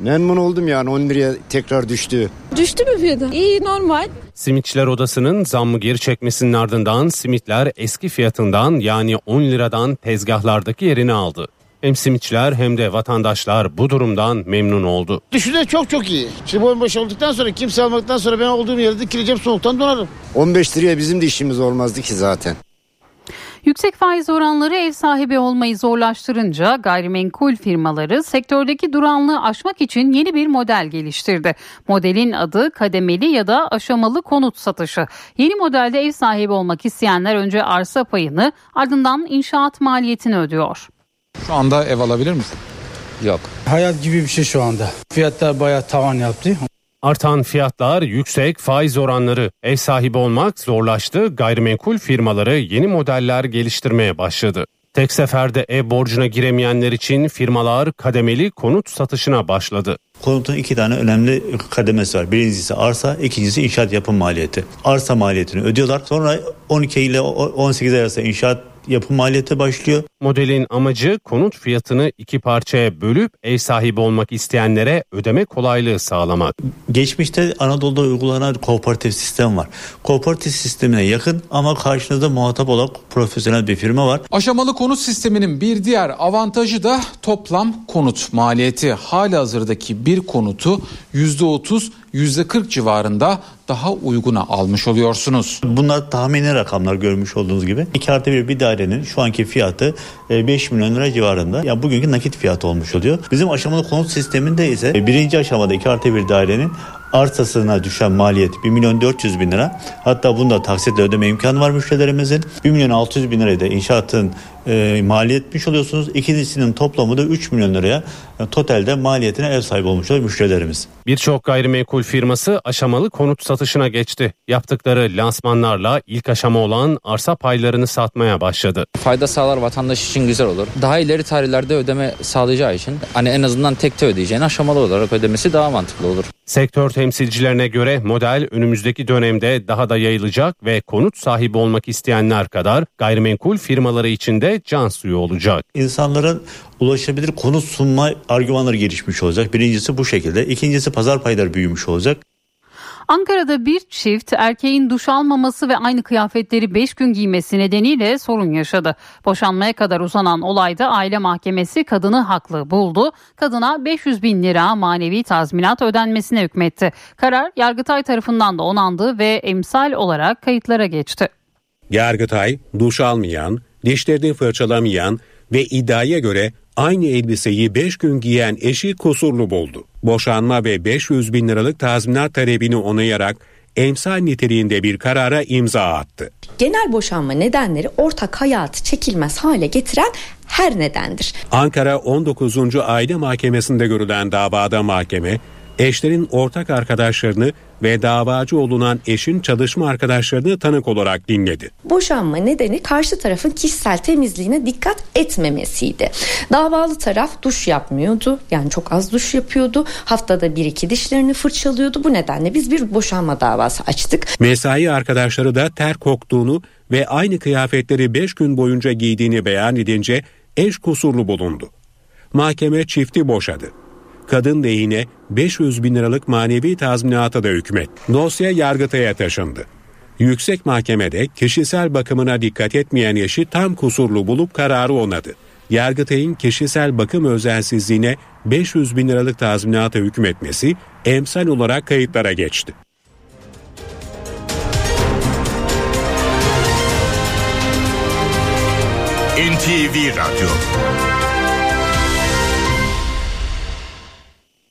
Memnun oldum yani 10 liraya tekrar düştü. Düştü mü fiyatı? İyi normal. Simitçiler Odası'nın zammı geri çekmesinin ardından simitler eski fiyatından yani 10 liradan tezgahlardaki yerini aldı. Hem simitçiler hem de vatandaşlar bu durumdan memnun oldu. Düşünce çok çok iyi. Şimdi bomboş olduktan sonra kimse almaktan sonra ben olduğum yerde dikileceğim soğuktan donarım. 15 liraya bizim de işimiz olmazdı ki zaten. Yüksek faiz oranları ev sahibi olmayı zorlaştırınca gayrimenkul firmaları sektördeki duranlığı aşmak için yeni bir model geliştirdi. Modelin adı kademeli ya da aşamalı konut satışı. Yeni modelde ev sahibi olmak isteyenler önce arsa payını ardından inşaat maliyetini ödüyor. Şu anda ev alabilir misin? Yok. Hayat gibi bir şey şu anda. Fiyatlar bayağı tavan yaptı. Artan fiyatlar, yüksek faiz oranları, ev sahibi olmak zorlaştı. Gayrimenkul firmaları yeni modeller geliştirmeye başladı. Tek seferde ev borcuna giremeyenler için firmalar kademeli konut satışına başladı. Konutun iki tane önemli kademesi var. Birincisi arsa, ikincisi inşaat yapım maliyeti. Arsa maliyetini ödüyorlar. Sonra 12 ile 18 arası inşaat yapım maliyeti başlıyor. Modelin amacı konut fiyatını iki parçaya bölüp ev sahibi olmak isteyenlere ödeme kolaylığı sağlamak. Geçmişte Anadolu'da uygulanan kooperatif sistem var. Kooperatif sistemine yakın ama karşınızda muhatap olan profesyonel bir firma var. Aşamalı konut sisteminin bir diğer avantajı da toplam konut maliyeti. Halihazırdaki bir konutu %30 %40 civarında daha uyguna almış oluyorsunuz. Bunlar tahmini rakamlar görmüş olduğunuz gibi. 2 artı 1 bir dairenin şu anki fiyatı 5 milyon lira civarında. Yani bugünkü nakit fiyatı olmuş oluyor. Bizim aşamalı konut sisteminde ise birinci aşamada 2 artı 1 dairenin arsasına düşen maliyet 1 milyon 400 bin lira. Hatta bunda taksitle ödeme imkanı var müşterilerimizin. 1 milyon 600 bin lirayı da inşaatın e, maliyetmiş oluyorsunuz. İkincisinin toplamı da 3 milyon liraya e, totalde maliyetine ev sahibi olmuş oluyor müşterilerimiz. Birçok gayrimenkul firması aşamalı konut satışına geçti. Yaptıkları lansmanlarla ilk aşama olan arsa paylarını satmaya başladı. Fayda sağlar vatandaş için güzel olur. Daha ileri tarihlerde ödeme sağlayacağı için hani en azından tekte ödeyeceğini aşamalı olarak ödemesi daha mantıklı olur. Sektör temsilcilerine göre model önümüzdeki dönemde daha da yayılacak ve konut sahibi olmak isteyenler kadar gayrimenkul firmaları için de can suyu olacak. İnsanların ulaşabilir konut sunma argümanları gelişmiş olacak. Birincisi bu şekilde. İkincisi pazar payları büyümüş olacak. Ankara'da bir çift erkeğin duş almaması ve aynı kıyafetleri 5 gün giymesi nedeniyle sorun yaşadı. Boşanmaya kadar uzanan olayda aile mahkemesi kadını haklı buldu. Kadına 500 bin lira manevi tazminat ödenmesine hükmetti. Karar Yargıtay tarafından da onandı ve emsal olarak kayıtlara geçti. Yargıtay, duş almayan, dişlerini fırçalamayan ve iddiaya göre aynı elbiseyi 5 gün giyen eşi kusurlu buldu. Boşanma ve 500 bin liralık tazminat talebini onayarak emsal niteliğinde bir karara imza attı. Genel boşanma nedenleri ortak hayatı çekilmez hale getiren her nedendir. Ankara 19. Aile Mahkemesi'nde görülen davada mahkeme Eşlerin ortak arkadaşlarını ve davacı olunan eşin çalışma arkadaşlarını tanık olarak dinledi. Boşanma nedeni karşı tarafın kişisel temizliğine dikkat etmemesiydi. Davalı taraf duş yapmıyordu. Yani çok az duş yapıyordu. Haftada bir iki dişlerini fırçalıyordu. Bu nedenle biz bir boşanma davası açtık. Mesai arkadaşları da ter koktuğunu ve aynı kıyafetleri 5 gün boyunca giydiğini beyan edince eş kusurlu bulundu. Mahkeme çifti boşadı. Kadın lehine 500 bin liralık manevi tazminata da hükmet. Dosya Yargıtay'a taşındı. Yüksek Mahkemede kişisel bakımına dikkat etmeyen eşi tam kusurlu bulup kararı onadı. Yargıtay'ın kişisel bakım özelsizliğine 500 bin liralık tazminata hükmetmesi emsal olarak kayıtlara geçti. NTV Radyo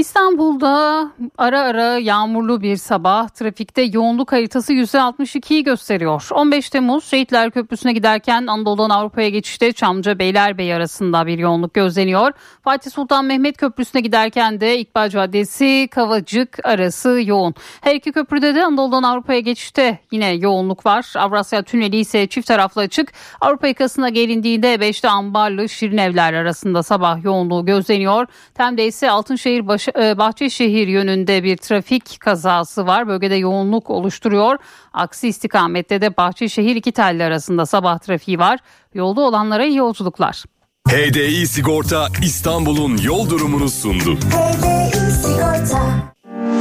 İstanbul'da ara ara yağmurlu bir sabah trafikte yoğunluk haritası %62'yi gösteriyor. 15 Temmuz Şehitler Köprüsü'ne giderken Anadolu'dan Avrupa'ya geçişte Çamlıca Beylerbeyi arasında bir yoğunluk gözleniyor. Fatih Sultan Mehmet Köprüsü'ne giderken de İkbal Caddesi Kavacık arası yoğun. Her iki köprüde de Anadolu'dan Avrupa'ya geçişte yine yoğunluk var. Avrasya Tüneli ise çift taraflı açık. Avrupa yakasına gelindiğinde 5'te Ambarlı Şirinevler arasında sabah yoğunluğu gözleniyor. Tem'de ise Altınşehir Baş e, Bahçeşehir yönünde bir trafik kazası var. Bölgede yoğunluk oluşturuyor. Aksi istikamette de Bahçeşehir iki telli arasında sabah trafiği var. Yolda olanlara iyi yolculuklar. HDI Sigorta İstanbul'un yol durumunu sundu.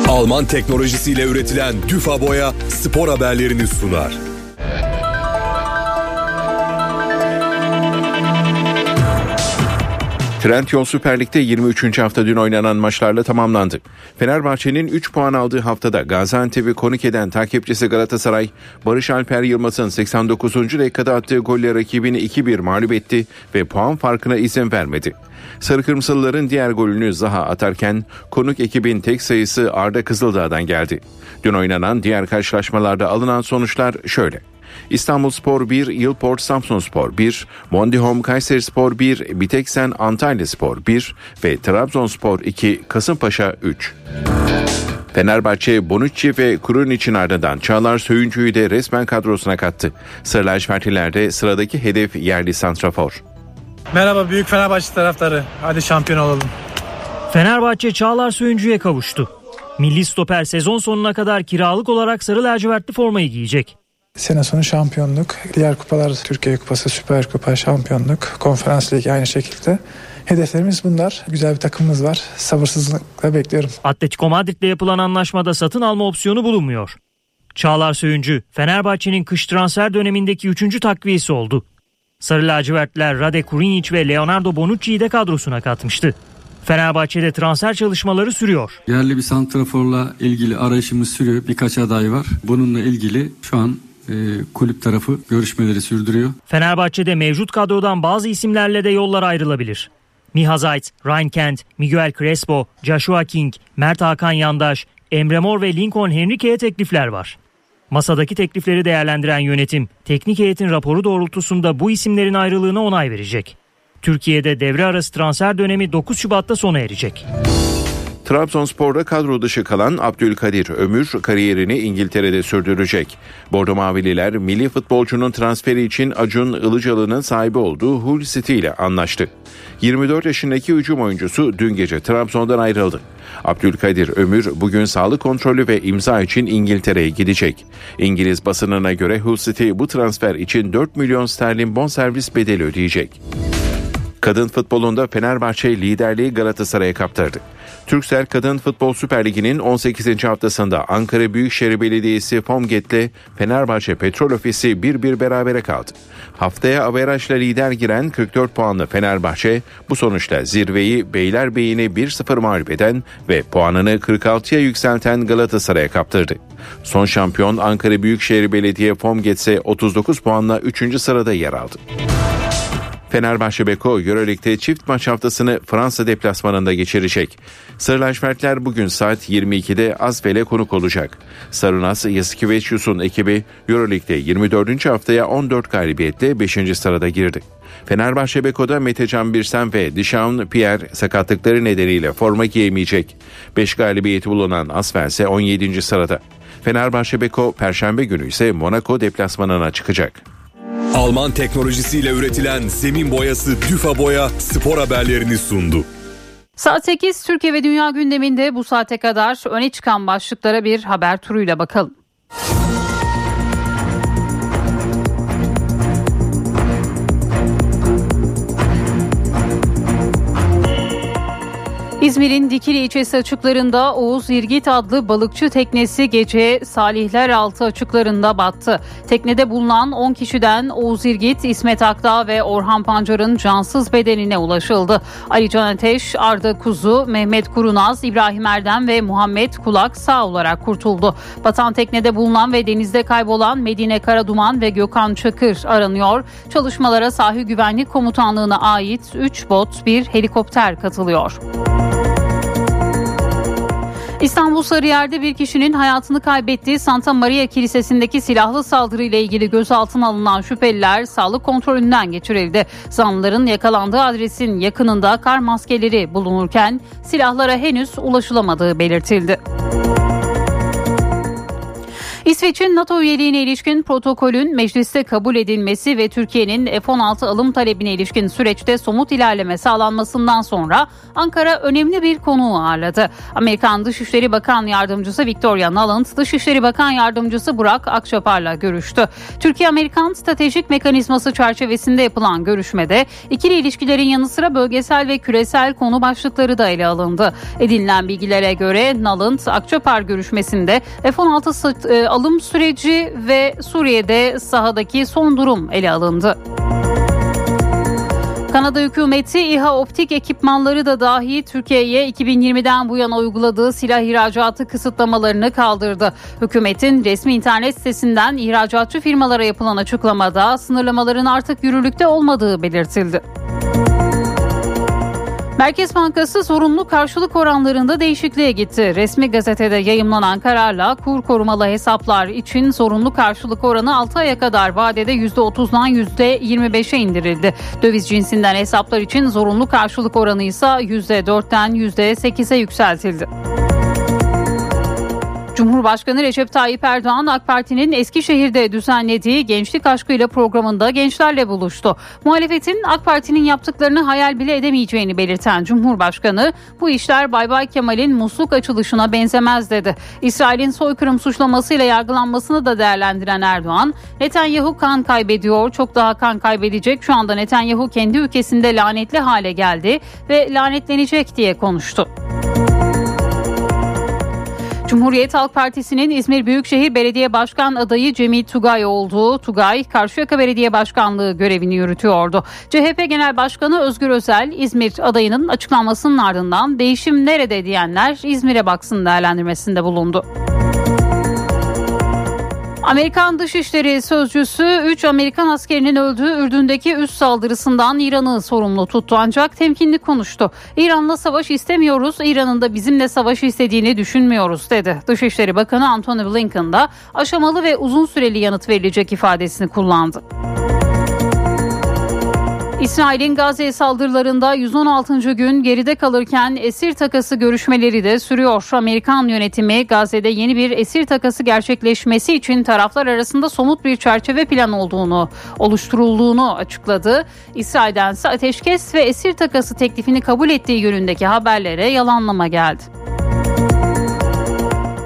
Alman teknolojisiyle üretilen Düfa Boya spor haberlerini sunar. Trendyol Süper Lig'de 23. hafta dün oynanan maçlarla tamamlandı. Fenerbahçe'nin 3 puan aldığı haftada Gaziantep'i konuk eden takipçisi Galatasaray, Barış Alper Yılmaz'ın 89. dakikada attığı golle rakibini 2-1 mağlup etti ve puan farkına izin vermedi. Sarı Kırmızılıların diğer golünü Zaha atarken konuk ekibin tek sayısı Arda Kızıldağ'dan geldi. Dün oynanan diğer karşılaşmalarda alınan sonuçlar şöyle. İstanbul Spor 1, Yılport Samsun Spor 1, Mondihom Kayseri Spor 1, Biteksen Antalya Spor 1 ve Trabzonspor 2, Kasımpaşa 3. Fenerbahçe Bonucci ve Kurun ardından Çağlar Söyüncü'yü de resmen kadrosuna kattı. Sırlaş partilerde sıradaki hedef yerli santrafor. Merhaba büyük Fenerbahçe taraftarı. Hadi şampiyon olalım. Fenerbahçe Çağlar Söyüncü'ye kavuştu. Milli stoper sezon sonuna kadar kiralık olarak sarı lacivertli formayı giyecek. Sene sonu şampiyonluk, diğer kupalar Türkiye Kupası, Süper Kupa, şampiyonluk, konferans ligi aynı şekilde. Hedeflerimiz bunlar. Güzel bir takımımız var. Sabırsızlıkla bekliyorum. Atletico Madrid'le yapılan anlaşmada satın alma opsiyonu bulunmuyor. Çağlar Söyüncü, Fenerbahçe'nin kış transfer dönemindeki 3. takviyesi oldu. Sarı lacivertler Rade Kurinic ve Leonardo Bonucci'yi de kadrosuna katmıştı. Fenerbahçe'de transfer çalışmaları sürüyor. Yerli bir santraforla ilgili arayışımız sürüyor. Birkaç aday var. Bununla ilgili şu an e, kulüp tarafı görüşmeleri sürdürüyor. Fenerbahçe'de mevcut kadrodan bazı isimlerle de yollar ayrılabilir. Miha Zayt, Ryan Kent, Miguel Crespo, Joshua King, Mert Hakan Yandaş, Emre Mor ve Lincoln Henrique'ye teklifler var. Masadaki teklifleri değerlendiren yönetim, teknik heyetin raporu doğrultusunda bu isimlerin ayrılığına onay verecek. Türkiye'de devre arası transfer dönemi 9 Şubat'ta sona erecek. Trabzonspor'da kadro dışı kalan Abdülkadir Ömür kariyerini İngiltere'de sürdürecek. Bordo Mavililer milli futbolcunun transferi için Acun Ilıcalı'nın sahibi olduğu Hull City ile anlaştı. 24 yaşındaki hücum oyuncusu dün gece Trabzon'dan ayrıldı. Abdülkadir Ömür bugün sağlık kontrolü ve imza için İngiltere'ye gidecek. İngiliz basınına göre Hull City bu transfer için 4 milyon sterlin bonservis bedeli ödeyecek. Kadın futbolunda Fenerbahçe liderliği Galatasaray'a kaptırdı. Türksel Kadın Futbol Süper Ligi'nin 18. haftasında Ankara Büyükşehir Belediyesi Pomget'le Fenerbahçe Petrol Ofisi 1-1 berabere kaldı. Haftaya averajla lider giren 44 puanlı Fenerbahçe bu sonuçla zirveyi Beylerbeyi'ni 1-0 mağlup eden ve puanını 46'ya yükselten Galatasaray'a kaptırdı. Son şampiyon Ankara Büyükşehir Belediye Pomget ise 39 puanla 3. sırada yer aldı. Fenerbahçe Beko Euroleague'de çift maç haftasını Fransa deplasmanında geçirecek. Sarı lacivertler bugün saat 22'de Asfel'e konuk olacak. Sarınas Yasikevicius'un ekibi Euroleague'de 24. haftaya 14 galibiyetle 5. sırada girdi. Fenerbahçe Beko'da Metecan Birsen ve Dişan Pierre sakatlıkları nedeniyle forma giyemeyecek. 5 galibiyeti bulunan Asfer ise 17. sırada. Fenerbahçe Beko Perşembe günü ise Monaco deplasmanına çıkacak. Alman teknolojisiyle üretilen zemin boyası Düfa Boya spor haberlerini sundu. Saat 8 Türkiye ve Dünya gündeminde bu saate kadar öne çıkan başlıklara bir haber turuyla bakalım. İzmir'in Dikili ilçesi açıklarında Oğuz İrgit adlı balıkçı teknesi gece Salihler Altı açıklarında battı. Teknede bulunan 10 kişiden Oğuz İrgit, İsmet Akdağ ve Orhan Pancar'ın cansız bedenine ulaşıldı. Ali Can Ateş, Arda Kuzu, Mehmet Kurunaz, İbrahim Erdem ve Muhammed Kulak sağ olarak kurtuldu. Batan teknede bulunan ve denizde kaybolan Medine Karaduman ve Gökhan Çakır aranıyor. Çalışmalara Sahil Güvenlik Komutanlığı'na ait 3 bot, bir helikopter katılıyor. İstanbul Sarıyer'de bir kişinin hayatını kaybettiği Santa Maria Kilisesi'ndeki silahlı saldırıyla ilgili gözaltına alınan şüpheliler sağlık kontrolünden geçirildi. Zanlıların yakalandığı adresin yakınında kar maskeleri bulunurken silahlara henüz ulaşılamadığı belirtildi. İsveç'in NATO üyeliğine ilişkin protokolün mecliste kabul edilmesi ve Türkiye'nin F-16 alım talebine ilişkin süreçte somut ilerleme sağlanmasından sonra Ankara önemli bir konuğu ağırladı. Amerikan Dışişleri Bakan Yardımcısı Victoria Nuland, Dışişleri Bakan Yardımcısı Burak Akçapar'la görüştü. Türkiye-Amerikan Stratejik Mekanizması çerçevesinde yapılan görüşmede ikili ilişkilerin yanı sıra bölgesel ve küresel konu başlıkları da ele alındı. Edinilen bilgilere göre Nuland, Akçapar görüşmesinde F-16 alım süreci ve Suriye'de sahadaki son durum ele alındı. Kanada hükümeti İHA optik ekipmanları da dahi Türkiye'ye 2020'den bu yana uyguladığı silah ihracatı kısıtlamalarını kaldırdı. Hükümetin resmi internet sitesinden ihracatçı firmalara yapılan açıklamada sınırlamaların artık yürürlükte olmadığı belirtildi. Merkez Bankası zorunlu karşılık oranlarında değişikliğe gitti. Resmi gazetede yayımlanan kararla kur korumalı hesaplar için zorunlu karşılık oranı 6 aya kadar vadede %30'dan %25'e indirildi. Döviz cinsinden hesaplar için zorunlu karşılık oranı ise %4'ten %8'e yükseltildi. Cumhurbaşkanı Recep Tayyip Erdoğan AK Parti'nin Eskişehir'de düzenlediği Gençlik Aşkıyla programında gençlerle buluştu. Muhalefetin AK Parti'nin yaptıklarını hayal bile edemeyeceğini belirten Cumhurbaşkanı bu işler Bay Bay Kemal'in musluk açılışına benzemez dedi. İsrail'in soykırım suçlamasıyla yargılanmasını da değerlendiren Erdoğan, Netanyahu kan kaybediyor, çok daha kan kaybedecek. Şu anda Netanyahu kendi ülkesinde lanetli hale geldi ve lanetlenecek diye konuştu. Cumhuriyet Halk Partisi'nin İzmir Büyükşehir Belediye Başkan adayı Cemil Tugay olduğu Tugay, Karşıyaka Belediye Başkanlığı görevini yürütüyordu. CHP Genel Başkanı Özgür Özel, İzmir adayının açıklanmasının ardından değişim nerede diyenler İzmir'e baksın değerlendirmesinde bulundu. Amerikan Dışişleri Sözcüsü 3 Amerikan askerinin öldüğü Ürdün'deki üst saldırısından İran'ı sorumlu tuttu ancak temkinli konuştu. İran'la savaş istemiyoruz, İran'ın da bizimle savaş istediğini düşünmüyoruz dedi. Dışişleri Bakanı Antony Blinken da aşamalı ve uzun süreli yanıt verilecek ifadesini kullandı. İsrail'in Gazze saldırılarında 116. gün geride kalırken esir takası görüşmeleri de sürüyor. Amerikan yönetimi Gazze'de yeni bir esir takası gerçekleşmesi için taraflar arasında somut bir çerçeve plan olduğunu, oluşturulduğunu açıkladı. İsrail'den ise ateşkes ve esir takası teklifini kabul ettiği yönündeki haberlere yalanlama geldi.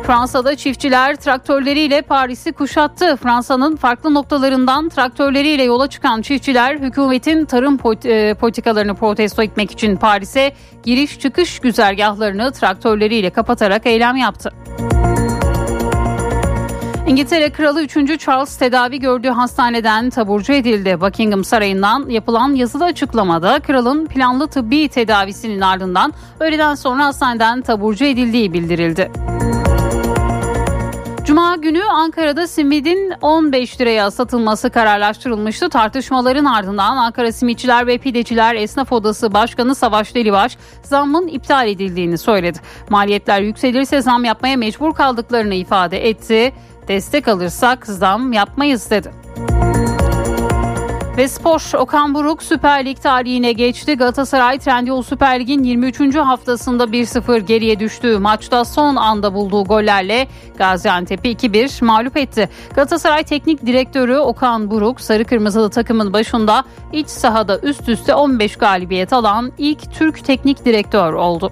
Fransa'da çiftçiler traktörleriyle Paris'i kuşattı. Fransa'nın farklı noktalarından traktörleriyle yola çıkan çiftçiler hükümetin tarım e, politikalarını protesto etmek için Paris'e giriş çıkış güzergahlarını traktörleriyle kapatarak eylem yaptı. İngiltere Kralı 3. Charles tedavi gördüğü hastaneden taburcu edildi. Buckingham Sarayı'ndan yapılan yazılı açıklamada kralın planlı tıbbi tedavisinin ardından öğleden sonra hastaneden taburcu edildiği bildirildi. Cuma günü Ankara'da simidin 15 liraya satılması kararlaştırılmıştı. Tartışmaların ardından Ankara Simitçiler ve Pideciler Esnaf Odası Başkanı Savaş Delibaş zammın iptal edildiğini söyledi. Maliyetler yükselirse zam yapmaya mecbur kaldıklarını ifade etti. Destek alırsak zam yapmayız dedi. Ve spor Okan Buruk Süper Lig tarihine geçti. Galatasaray Trendyol Süper Lig'in 23. haftasında 1-0 geriye düştüğü maçta son anda bulduğu gollerle Gaziantep'i 2-1 mağlup etti. Galatasaray Teknik Direktörü Okan Buruk sarı kırmızılı takımın başında iç sahada üst üste 15 galibiyet alan ilk Türk teknik direktör oldu.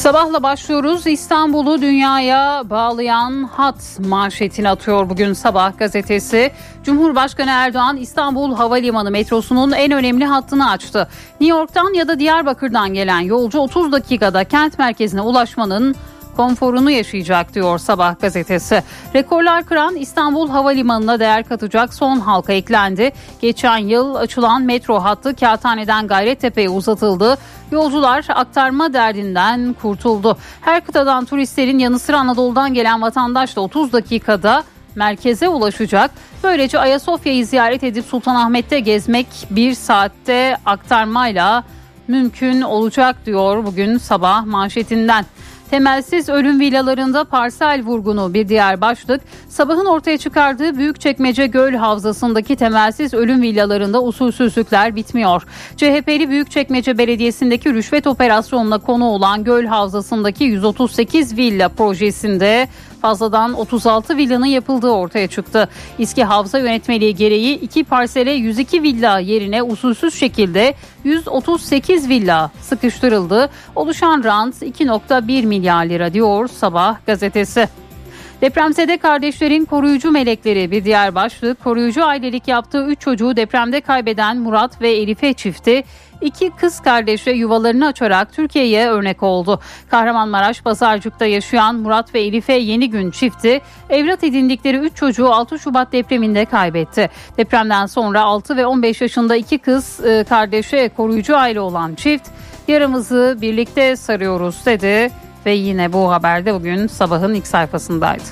Sabahla başlıyoruz. İstanbul'u dünyaya bağlayan hat manşetini atıyor bugün Sabah gazetesi. Cumhurbaşkanı Erdoğan İstanbul Havalimanı metrosunun en önemli hattını açtı. New York'tan ya da Diyarbakır'dan gelen yolcu 30 dakikada kent merkezine ulaşmanın konforunu yaşayacak diyor Sabah gazetesi. Rekorlar kıran İstanbul Havalimanı'na değer katacak son halka eklendi. Geçen yıl açılan metro hattı Kağıthane'den Gayrettepe'ye uzatıldı. Yolcular aktarma derdinden kurtuldu. Her kıtadan turistlerin yanı sıra Anadolu'dan gelen vatandaş da 30 dakikada merkeze ulaşacak. Böylece Ayasofya'yı ziyaret edip Sultanahmet'te gezmek bir saatte aktarmayla mümkün olacak diyor bugün sabah manşetinden. Temelsiz ölüm villalarında parsel vurgunu bir diğer başlık. Sabahın ortaya çıkardığı Büyükçekmece Göl Havzası'ndaki temelsiz ölüm villalarında usulsüzlükler bitmiyor. CHP'li Büyükçekmece Belediyesi'ndeki rüşvet operasyonuna konu olan Göl Havzası'ndaki 138 villa projesinde fazladan 36 villanın yapıldığı ortaya çıktı. İSKİ Havza Yönetmeliği gereği iki parsele 102 villa yerine usulsüz şekilde 138 villa sıkıştırıldı. Oluşan rant 2.1 milyar lira diyor Sabah gazetesi. Depremzede kardeşlerin koruyucu melekleri bir diğer başlık. Koruyucu ailelik yaptığı 3 çocuğu depremde kaybeden Murat ve Elife çifti iki kız kardeşe yuvalarını açarak Türkiye'ye örnek oldu. Kahramanmaraş Pazarcık'ta yaşayan Murat ve Elife Yeni Gün çifti evlat edindikleri 3 çocuğu 6 Şubat depreminde kaybetti. Depremden sonra 6 ve 15 yaşında iki kız e, kardeşe koruyucu aile olan çift yaramızı birlikte sarıyoruz dedi ve yine bu haberde bugün sabahın ilk sayfasındaydı.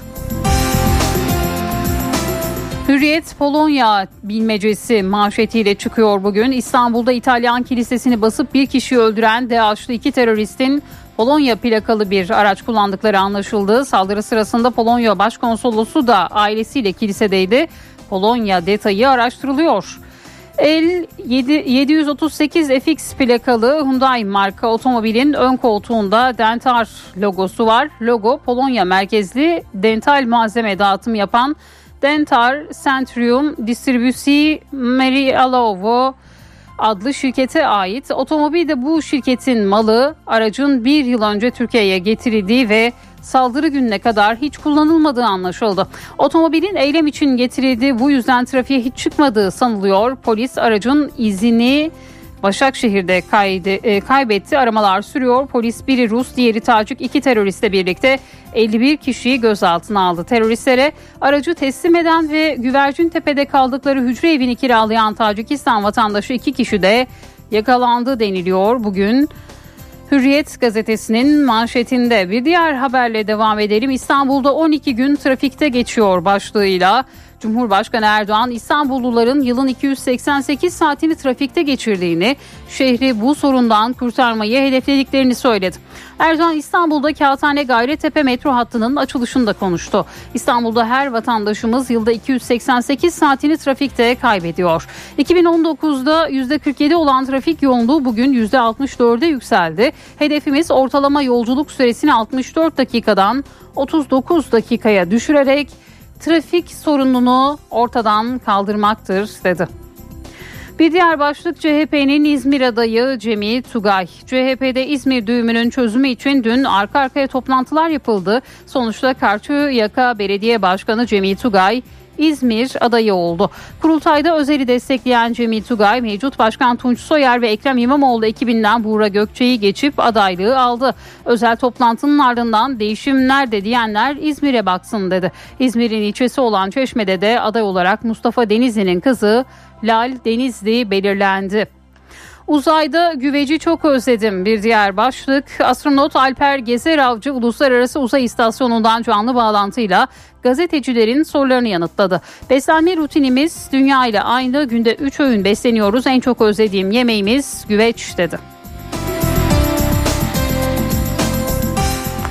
Hürriyet Polonya bilmecesi manşetiyle çıkıyor bugün. İstanbul'da İtalyan kilisesini basıp bir kişiyi öldüren DAEŞ'lı iki teröristin Polonya plakalı bir araç kullandıkları anlaşıldı. Saldırı sırasında Polonya Başkonsolosu da ailesiyle kilisedeydi. Polonya detayı araştırılıyor. El 738 FX plakalı Hyundai marka otomobilin ön koltuğunda Dentar logosu var. Logo Polonya merkezli dental malzeme dağıtım yapan Dentar Centrium Distribusi Merialovo adlı şirkete ait. Otomobil de bu şirketin malı aracın bir yıl önce Türkiye'ye getirildiği ve saldırı gününe kadar hiç kullanılmadığı anlaşıldı. Otomobilin eylem için getirildiği bu yüzden trafiğe hiç çıkmadığı sanılıyor. Polis aracın izini Başakşehir'de kaydı, e, kaybetti. Aramalar sürüyor. Polis biri Rus, diğeri Tacik, iki teröristle birlikte 51 kişiyi gözaltına aldı. Teröristlere aracı teslim eden ve Güvercin Tepe'de kaldıkları hücre evini kiralayan Tacikistan vatandaşı iki kişi de yakalandı deniliyor bugün. Hürriyet gazetesinin manşetinde bir diğer haberle devam edelim. İstanbul'da 12 gün trafikte geçiyor başlığıyla. Cumhurbaşkanı Erdoğan İstanbulluların yılın 288 saatini trafikte geçirdiğini, şehri bu sorundan kurtarmayı hedeflediklerini söyledi. Erdoğan İstanbul'da Kağıthane Gayrettepe metro hattının açılışında konuştu. İstanbul'da her vatandaşımız yılda 288 saatini trafikte kaybediyor. 2019'da %47 olan trafik yoğunluğu bugün %64'e yükseldi. Hedefimiz ortalama yolculuk süresini 64 dakikadan 39 dakikaya düşürerek trafik sorununu ortadan kaldırmaktır dedi. Bir diğer başlık CHP'nin İzmir adayı Cemil Tugay. CHP'de İzmir düğümünün çözümü için dün arka arkaya toplantılar yapıldı. Sonuçta Karşıyaka Belediye Başkanı Cemil Tugay İzmir adayı oldu. Kurultayda Özel'i destekleyen Cemil Tugay, mevcut Başkan Tunç Soyer ve Ekrem İmamoğlu ekibinden Buğra Gökçe'yi geçip adaylığı aldı. Özel toplantının ardından değişim nerede diyenler İzmir'e baksın dedi. İzmir'in ilçesi olan Çeşme'de de aday olarak Mustafa Denizli'nin kızı Lal Denizli belirlendi. Uzayda güveci çok özledim bir diğer başlık. Astronot Alper Gezer Avcı Uluslararası Uzay İstasyonu'ndan canlı bağlantıyla gazetecilerin sorularını yanıtladı. Beslenme rutinimiz dünya ile aynı günde 3 öğün besleniyoruz. En çok özlediğim yemeğimiz güveç dedi.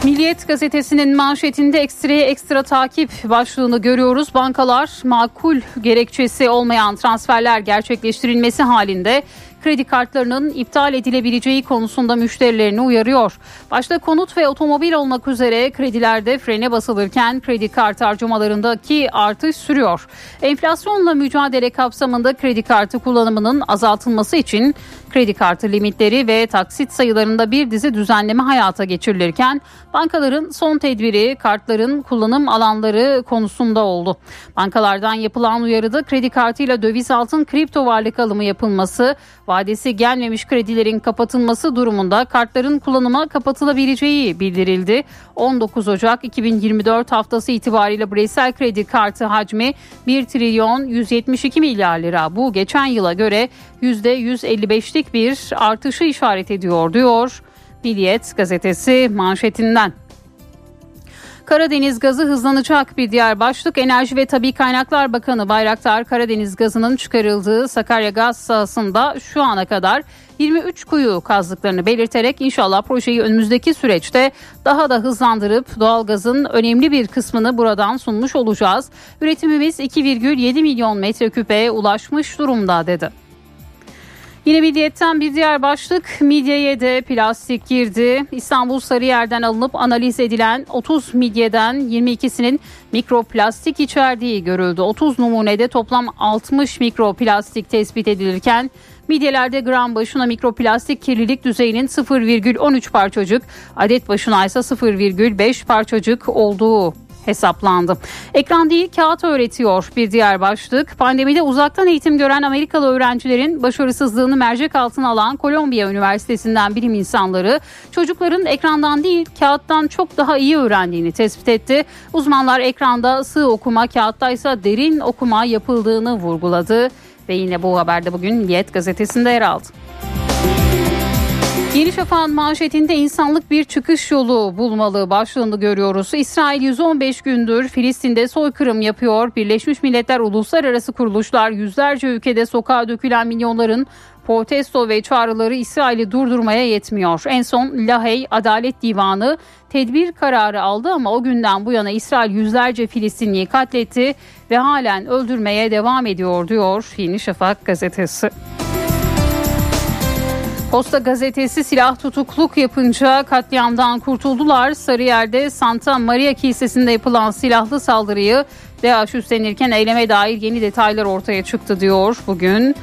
Milliyet gazetesinin manşetinde ekstraya ekstra takip başlığını görüyoruz. Bankalar makul gerekçesi olmayan transferler gerçekleştirilmesi halinde kredi kartlarının iptal edilebileceği konusunda müşterilerini uyarıyor. Başta konut ve otomobil olmak üzere kredilerde frene basılırken kredi kartı harcamalarındaki artış sürüyor. Enflasyonla mücadele kapsamında kredi kartı kullanımının azaltılması için kredi kartı limitleri ve taksit sayılarında bir dizi düzenleme hayata geçirilirken bankaların son tedbiri kartların kullanım alanları konusunda oldu. Bankalardan yapılan uyarıda kredi kartıyla döviz altın kripto varlık alımı yapılması, vadesi gelmemiş kredilerin kapatılması durumunda kartların kullanıma kapatılabileceği bildirildi. 19 Ocak 2024 haftası itibariyle bireysel kredi kartı hacmi 1 trilyon 172 milyar lira. Bu geçen yıla göre %155'lik bir artışı işaret ediyor diyor Milliyet gazetesi manşetinden. Karadeniz gazı hızlanacak bir diğer başlık. Enerji ve Tabi Kaynaklar Bakanı Bayraktar Karadeniz gazının çıkarıldığı Sakarya gaz sahasında şu ana kadar 23 kuyu kazdıklarını belirterek inşallah projeyi önümüzdeki süreçte daha da hızlandırıp doğalgazın önemli bir kısmını buradan sunmuş olacağız. Üretimimiz 2,7 milyon metreküpe ulaşmış durumda dedi. Yine Milliyet'ten bir diğer başlık midyeye de plastik girdi. İstanbul Sarıyer'den alınıp analiz edilen 30 midyeden 22'sinin mikroplastik içerdiği görüldü. 30 numunede toplam 60 mikroplastik tespit edilirken Midyelerde gram başına mikroplastik kirlilik düzeyinin 0,13 parçacık, adet başına ise 0,5 parçacık olduğu hesaplandı. Ekran değil kağıt öğretiyor bir diğer başlık. Pandemide uzaktan eğitim gören Amerikalı öğrencilerin başarısızlığını mercek altına alan Kolombiya Üniversitesi'nden bilim insanları çocukların ekrandan değil kağıttan çok daha iyi öğrendiğini tespit etti. Uzmanlar ekranda sığ okuma kağıtta ise derin okuma yapıldığını vurguladı ve yine bu haberde bugün Milliyet gazetesinde yer aldı. Yeni Şafak'ın manşetinde insanlık bir çıkış yolu bulmalı başlığını görüyoruz. İsrail 115 gündür Filistin'de soykırım yapıyor. Birleşmiş Milletler uluslararası kuruluşlar yüzlerce ülkede sokağa dökülen milyonların protesto ve çağrıları İsrail'i durdurmaya yetmiyor. En son Lahey Adalet Divanı tedbir kararı aldı ama o günden bu yana İsrail yüzlerce Filistinliyi katletti ve halen öldürmeye devam ediyor diyor Yeni Şafak gazetesi. Posta gazetesi silah tutukluk yapınca katliamdan kurtuldular. Sarıyer'de Santa Maria Kilisesi'nde yapılan silahlı saldırıyı DAEŞ üstlenirken eyleme dair yeni detaylar ortaya çıktı diyor bugün.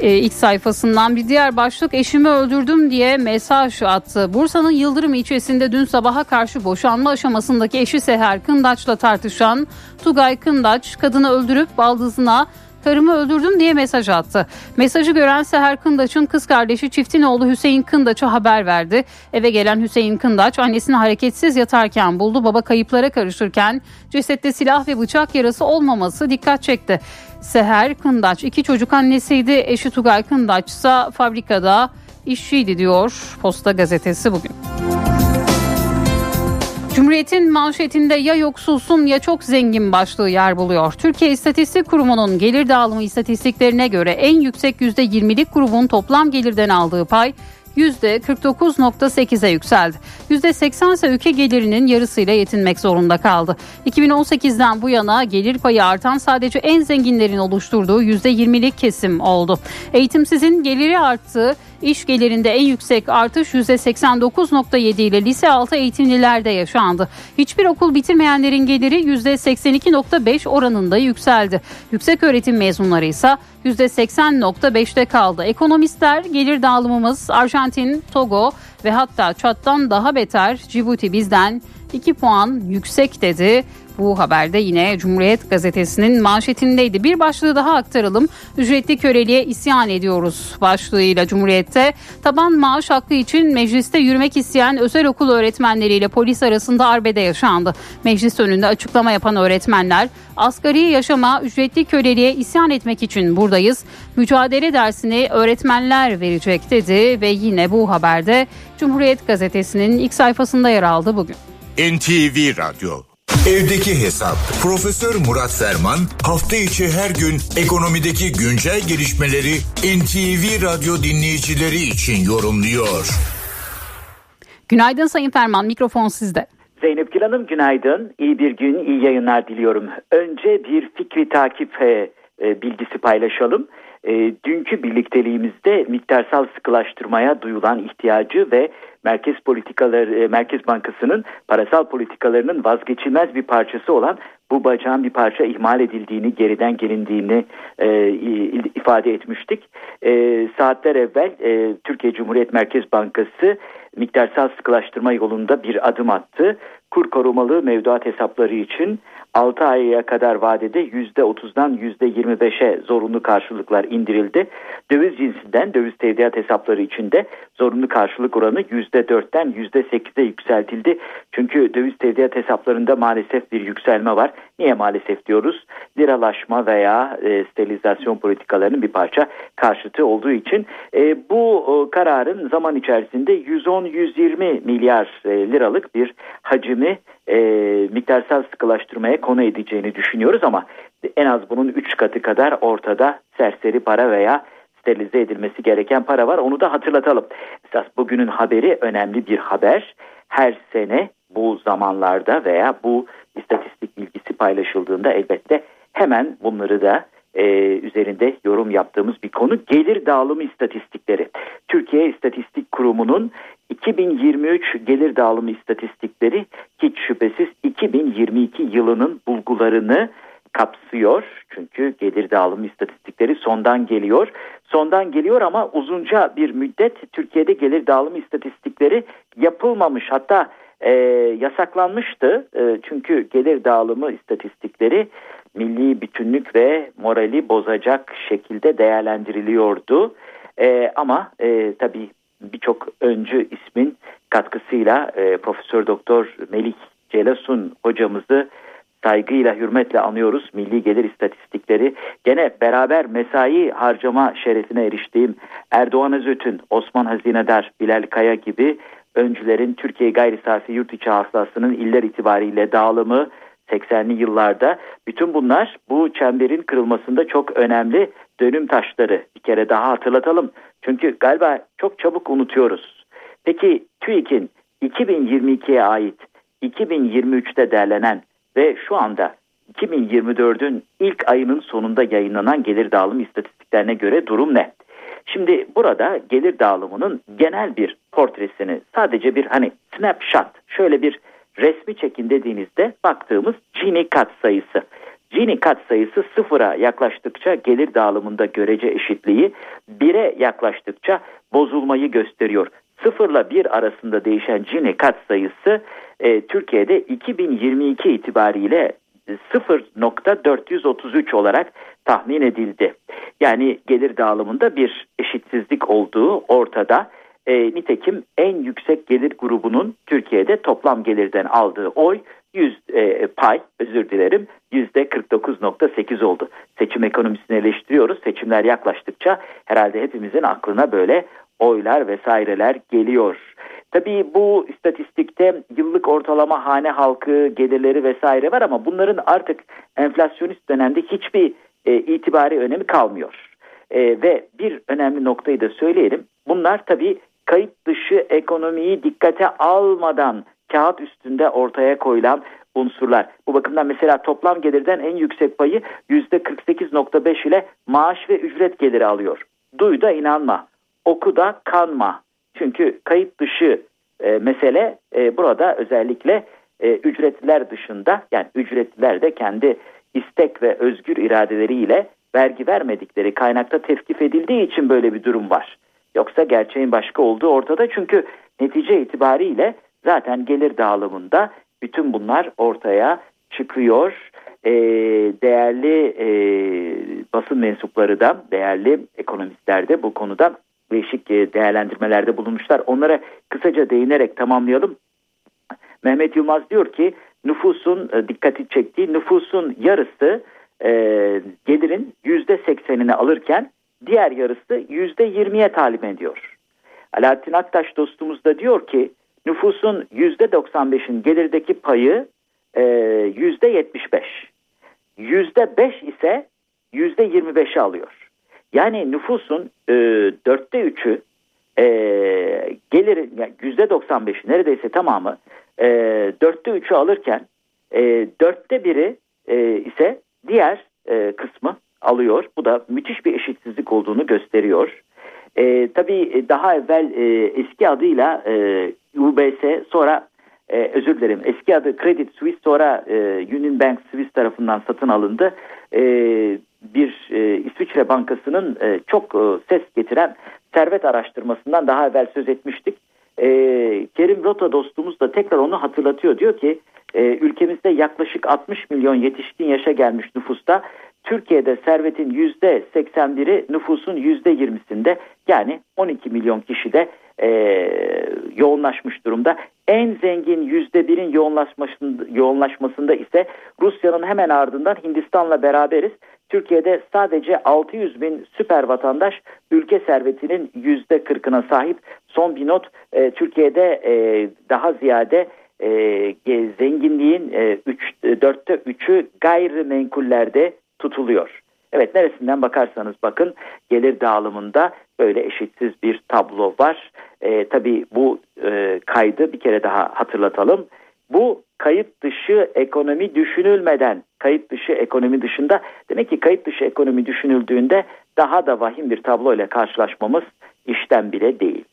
Ee, ilk sayfasından bir diğer başlık eşimi öldürdüm diye mesaj attı. Bursa'nın Yıldırım ilçesinde dün sabaha karşı boşanma aşamasındaki eşi Seher Kındaç'la tartışan Tugay Kındaç kadını öldürüp baldızına karımı öldürdüm diye mesaj attı. Mesajı gören Seher Kındaç'ın kız kardeşi çiftin oğlu Hüseyin Kındaç'a haber verdi. Eve gelen Hüseyin Kındaç annesini hareketsiz yatarken buldu. Baba kayıplara karışırken cesette silah ve bıçak yarası olmaması dikkat çekti. Seher Kındaç iki çocuk annesiydi. Eşi Tugay Kındaç ise fabrikada işçiydi diyor Posta Gazetesi bugün. Cumhuriyet'in manşetinde ya yoksulsun ya çok zengin başlığı yer buluyor. Türkiye İstatistik Kurumu'nun gelir dağılımı istatistiklerine göre en yüksek %20'lik grubun toplam gelirden aldığı pay %49.8'e yükseldi. %80 ise ülke gelirinin yarısıyla yetinmek zorunda kaldı. 2018'den bu yana gelir payı artan sadece en zenginlerin oluşturduğu %20'lik kesim oldu. Eğitimsizin geliri arttı. İş gelirinde en yüksek artış %89.7 ile lise altı eğitimlilerde yaşandı. Hiçbir okul bitirmeyenlerin geliri %82.5 oranında yükseldi. Yüksek öğretim mezunları ise %80.5'te kaldı. Ekonomistler gelir dağılımımız Arjantin, Togo ve hatta Çat'tan daha beter Cibuti bizden 2 puan yüksek dedi. Bu haberde yine Cumhuriyet gazetesinin manşetindeydi. Bir başlığı daha aktaralım. Ücretli köleliğe isyan ediyoruz başlığıyla Cumhuriyet'te. Taban maaş hakkı için mecliste yürümek isteyen özel okul öğretmenleriyle polis arasında arbede yaşandı. Meclis önünde açıklama yapan öğretmenler asgari yaşama ücretli köleliğe isyan etmek için buradayız. Mücadele dersini öğretmenler verecek dedi ve yine bu haberde Cumhuriyet gazetesinin ilk sayfasında yer aldı bugün. NTV Radyo Evdeki Hesap Profesör Murat Ferman hafta içi her gün ekonomideki güncel gelişmeleri NTV Radyo dinleyicileri için yorumluyor. Günaydın Sayın Ferman mikrofon sizde. Zeynep Gül Hanım günaydın. İyi bir gün, iyi yayınlar diliyorum. Önce bir fikri takip e, e, bilgisi paylaşalım. E, dünkü birlikteliğimizde miktarsal sıkılaştırmaya duyulan ihtiyacı ve merkez politikaları e, Merkez Bankası'nın parasal politikalarının vazgeçilmez bir parçası olan bu bacağın bir parça ihmal edildiğini, geriden gelindiğini e, ifade etmiştik. E, saatler evvel e, Türkiye Cumhuriyet Merkez Bankası miktarsal sıkılaştırma yolunda bir adım attı. Kur korumalı mevduat hesapları için 6 aya kadar vadede %30'dan %25'e zorunlu karşılıklar indirildi. Döviz cinsinden döviz tevdiat hesapları içinde zorunlu karşılık oranı %4'ten %8'e yükseltildi. Çünkü döviz tevdiat hesaplarında maalesef bir yükselme var. Niye maalesef diyoruz? Liralaşma veya e, sterilizasyon politikalarının bir parça karşıtı olduğu için e, bu e, kararın zaman içerisinde 110-120 milyar e, liralık bir hacimi e, miktarsal sıkılaştırmaya konu edeceğini düşünüyoruz ama en az bunun 3 katı kadar ortada serseri para veya sterilize edilmesi gereken para var. Onu da hatırlatalım. Esas bugünün haberi önemli bir haber. Her sene bu zamanlarda veya bu istatistik bilgisi paylaşıldığında elbette hemen bunları da e, üzerinde yorum yaptığımız bir konu gelir dağılımı istatistikleri. Türkiye İstatistik Kurumu'nun 2023 gelir dağılımı istatistikleri hiç şüphesiz 2022 yılının bulgularını kapsıyor. Çünkü gelir dağılımı istatistikleri sondan geliyor. Sondan geliyor ama uzunca bir müddet Türkiye'de gelir dağılımı istatistikleri yapılmamış. Hatta e, yasaklanmıştı. E, çünkü gelir dağılımı istatistikleri milli bütünlük ve morali bozacak şekilde değerlendiriliyordu. E, ama e, tabii birçok öncü ismin katkısıyla e, Profesör Doktor Melik Celasun hocamızı saygıyla, hürmetle anıyoruz. Milli gelir istatistikleri gene beraber mesai harcama şerefine eriştiğim Erdoğan Özöt'ün, Osman Hazinedar, Bilal Kaya gibi öncülerin Türkiye gayri safi yurt içi hasılasının iller itibariyle dağılımı 80'li yıllarda bütün bunlar bu çemberin kırılmasında çok önemli dönüm taşları bir kere daha hatırlatalım. Çünkü galiba çok çabuk unutuyoruz. Peki TÜİK'in 2022'ye ait 2023'te derlenen ve şu anda 2024'ün ilk ayının sonunda yayınlanan gelir dağılım istatistiklerine göre durum ne? Şimdi burada gelir dağılımının genel bir portresini sadece bir hani snapshot şöyle bir resmi çekin dediğinizde baktığımız Gini kat sayısı. Gini kat sayısı sıfıra yaklaştıkça gelir dağılımında görece eşitliği, bire yaklaştıkça bozulmayı gösteriyor. Sıfırla bir arasında değişen Gini kat sayısı e, Türkiye'de 2022 itibariyle 0.433 olarak tahmin edildi. Yani gelir dağılımında bir eşitsizlik olduğu ortada. E, nitekim en yüksek gelir grubunun Türkiye'de toplam gelirden aldığı oy 100 e, pay özür dilerim yüzde 49.8 oldu. Seçim ekonomisini eleştiriyoruz. Seçimler yaklaştıkça herhalde hepimizin aklına böyle oylar vesaireler geliyor. Tabii bu istatistikte yıllık ortalama hane halkı gelirleri vesaire var ama bunların artık enflasyonist dönemde hiçbir e, itibari önemi kalmıyor. E, ve bir önemli noktayı da söyleyelim. Bunlar tabii kayıt dışı ekonomiyi dikkate almadan kağıt üstünde ortaya koyulan unsurlar. Bu bakımdan mesela toplam gelirden en yüksek payı %48.5 ile maaş ve ücret geliri alıyor. Duy da inanma, oku da kanma. Çünkü kayıt dışı e, mesele e, burada özellikle e, ücretliler dışında yani ücretliler de kendi istek ve özgür iradeleriyle vergi vermedikleri kaynakta tevkif edildiği için böyle bir durum var. Yoksa gerçeğin başka olduğu ortada çünkü netice itibariyle zaten gelir dağılımında bütün bunlar ortaya çıkıyor. E, değerli e, basın mensupları da, değerli ekonomistler de bu konuda değişik e, değerlendirmelerde bulunmuşlar. Onlara kısaca değinerek tamamlayalım. Mehmet Yılmaz diyor ki nüfusun e, dikkati çektiği nüfusun yarısı e, gelirin yüzde seksenini alırken diğer yarısı yüzde yirmiye talim ediyor. Alaaddin Aktaş dostumuz da diyor ki nüfusun yüzde doksan beşin gelirdeki payı e, yüzde yetmiş beş. Yüzde beş ise yüzde yirmi beşi alıyor. Yani nüfusun e, dörtte üçü e, gelir yüzde doksan beşi neredeyse tamamı e, dörtte üçü alırken e, dörtte biri e, ise diğer e, kısmı alıyor. Bu da müthiş bir eşitsizlik olduğunu gösteriyor. E, tabii daha evvel e, eski adıyla e, UBS sonra e, özür dilerim eski adı Credit Suisse sonra e, Union Bank Swiss tarafından satın alındı. E, bir e, İsviçre bankasının e, çok e, ses getiren servet araştırmasından daha evvel söz etmiştik. E, Kerim Rota dostumuz da tekrar onu hatırlatıyor. Diyor ki e, ülkemizde yaklaşık 60 milyon yetişkin yaşa gelmiş nüfusta Türkiye'de servetin yüzde 81'i nüfusun yüzde 20'sinde yani 12 milyon kişide e, yoğunlaşmış durumda. En zengin yüzde birin yoğunlaşmasında, yoğunlaşmasında ise Rusya'nın hemen ardından Hindistan'la beraberiz. Türkiye'de sadece 600 bin süper vatandaş ülke servetinin yüzde 40'ına sahip. Son bir not e, Türkiye'de e, daha ziyade e, zenginliğin e, üç, e, dörtte üçü gayrimenkullerde tutuluyor. Evet neresinden bakarsanız bakın gelir dağılımında böyle eşitsiz bir tablo var. E, tabii bu e, kaydı bir kere daha hatırlatalım. Bu kayıt dışı ekonomi düşünülmeden, kayıt dışı ekonomi dışında demek ki kayıt dışı ekonomi düşünüldüğünde daha da vahim bir tablo ile karşılaşmamız işten bile değil.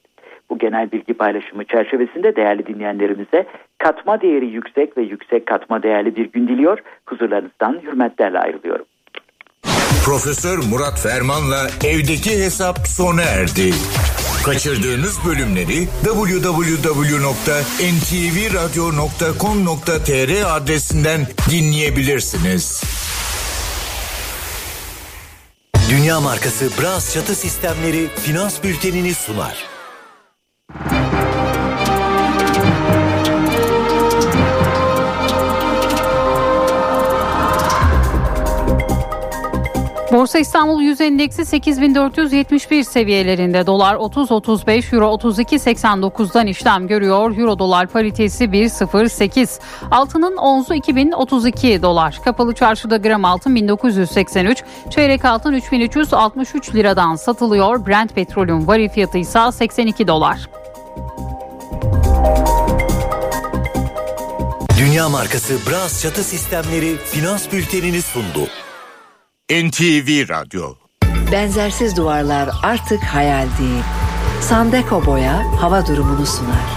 Bu genel bilgi paylaşımı çerçevesinde değerli dinleyenlerimize katma değeri yüksek ve yüksek katma değerli bir gün diliyor. Huzurlarınızdan hürmetlerle ayrılıyorum. Profesör Murat Ferman'la evdeki hesap sona erdi. Kaçırdığınız bölümleri www.ntvradio.com.tr adresinden dinleyebilirsiniz. Dünya markası Bras çatı sistemleri finans bültenini sunar. Borsa İstanbul Yüz Endeksi 8471 seviyelerinde dolar 30.35 euro 32.89'dan işlem görüyor. Euro dolar paritesi 1.08. Altının onzu 2032 dolar. Kapalı çarşıda gram altın 1983, çeyrek altın 3363 liradan satılıyor. Brent petrolün varil fiyatı ise 82 dolar. Dünya markası Bras çatı sistemleri finans bültenini sundu. NTV Radyo Benzersiz duvarlar artık hayal değil. Sandeko Boya hava durumunu sunar.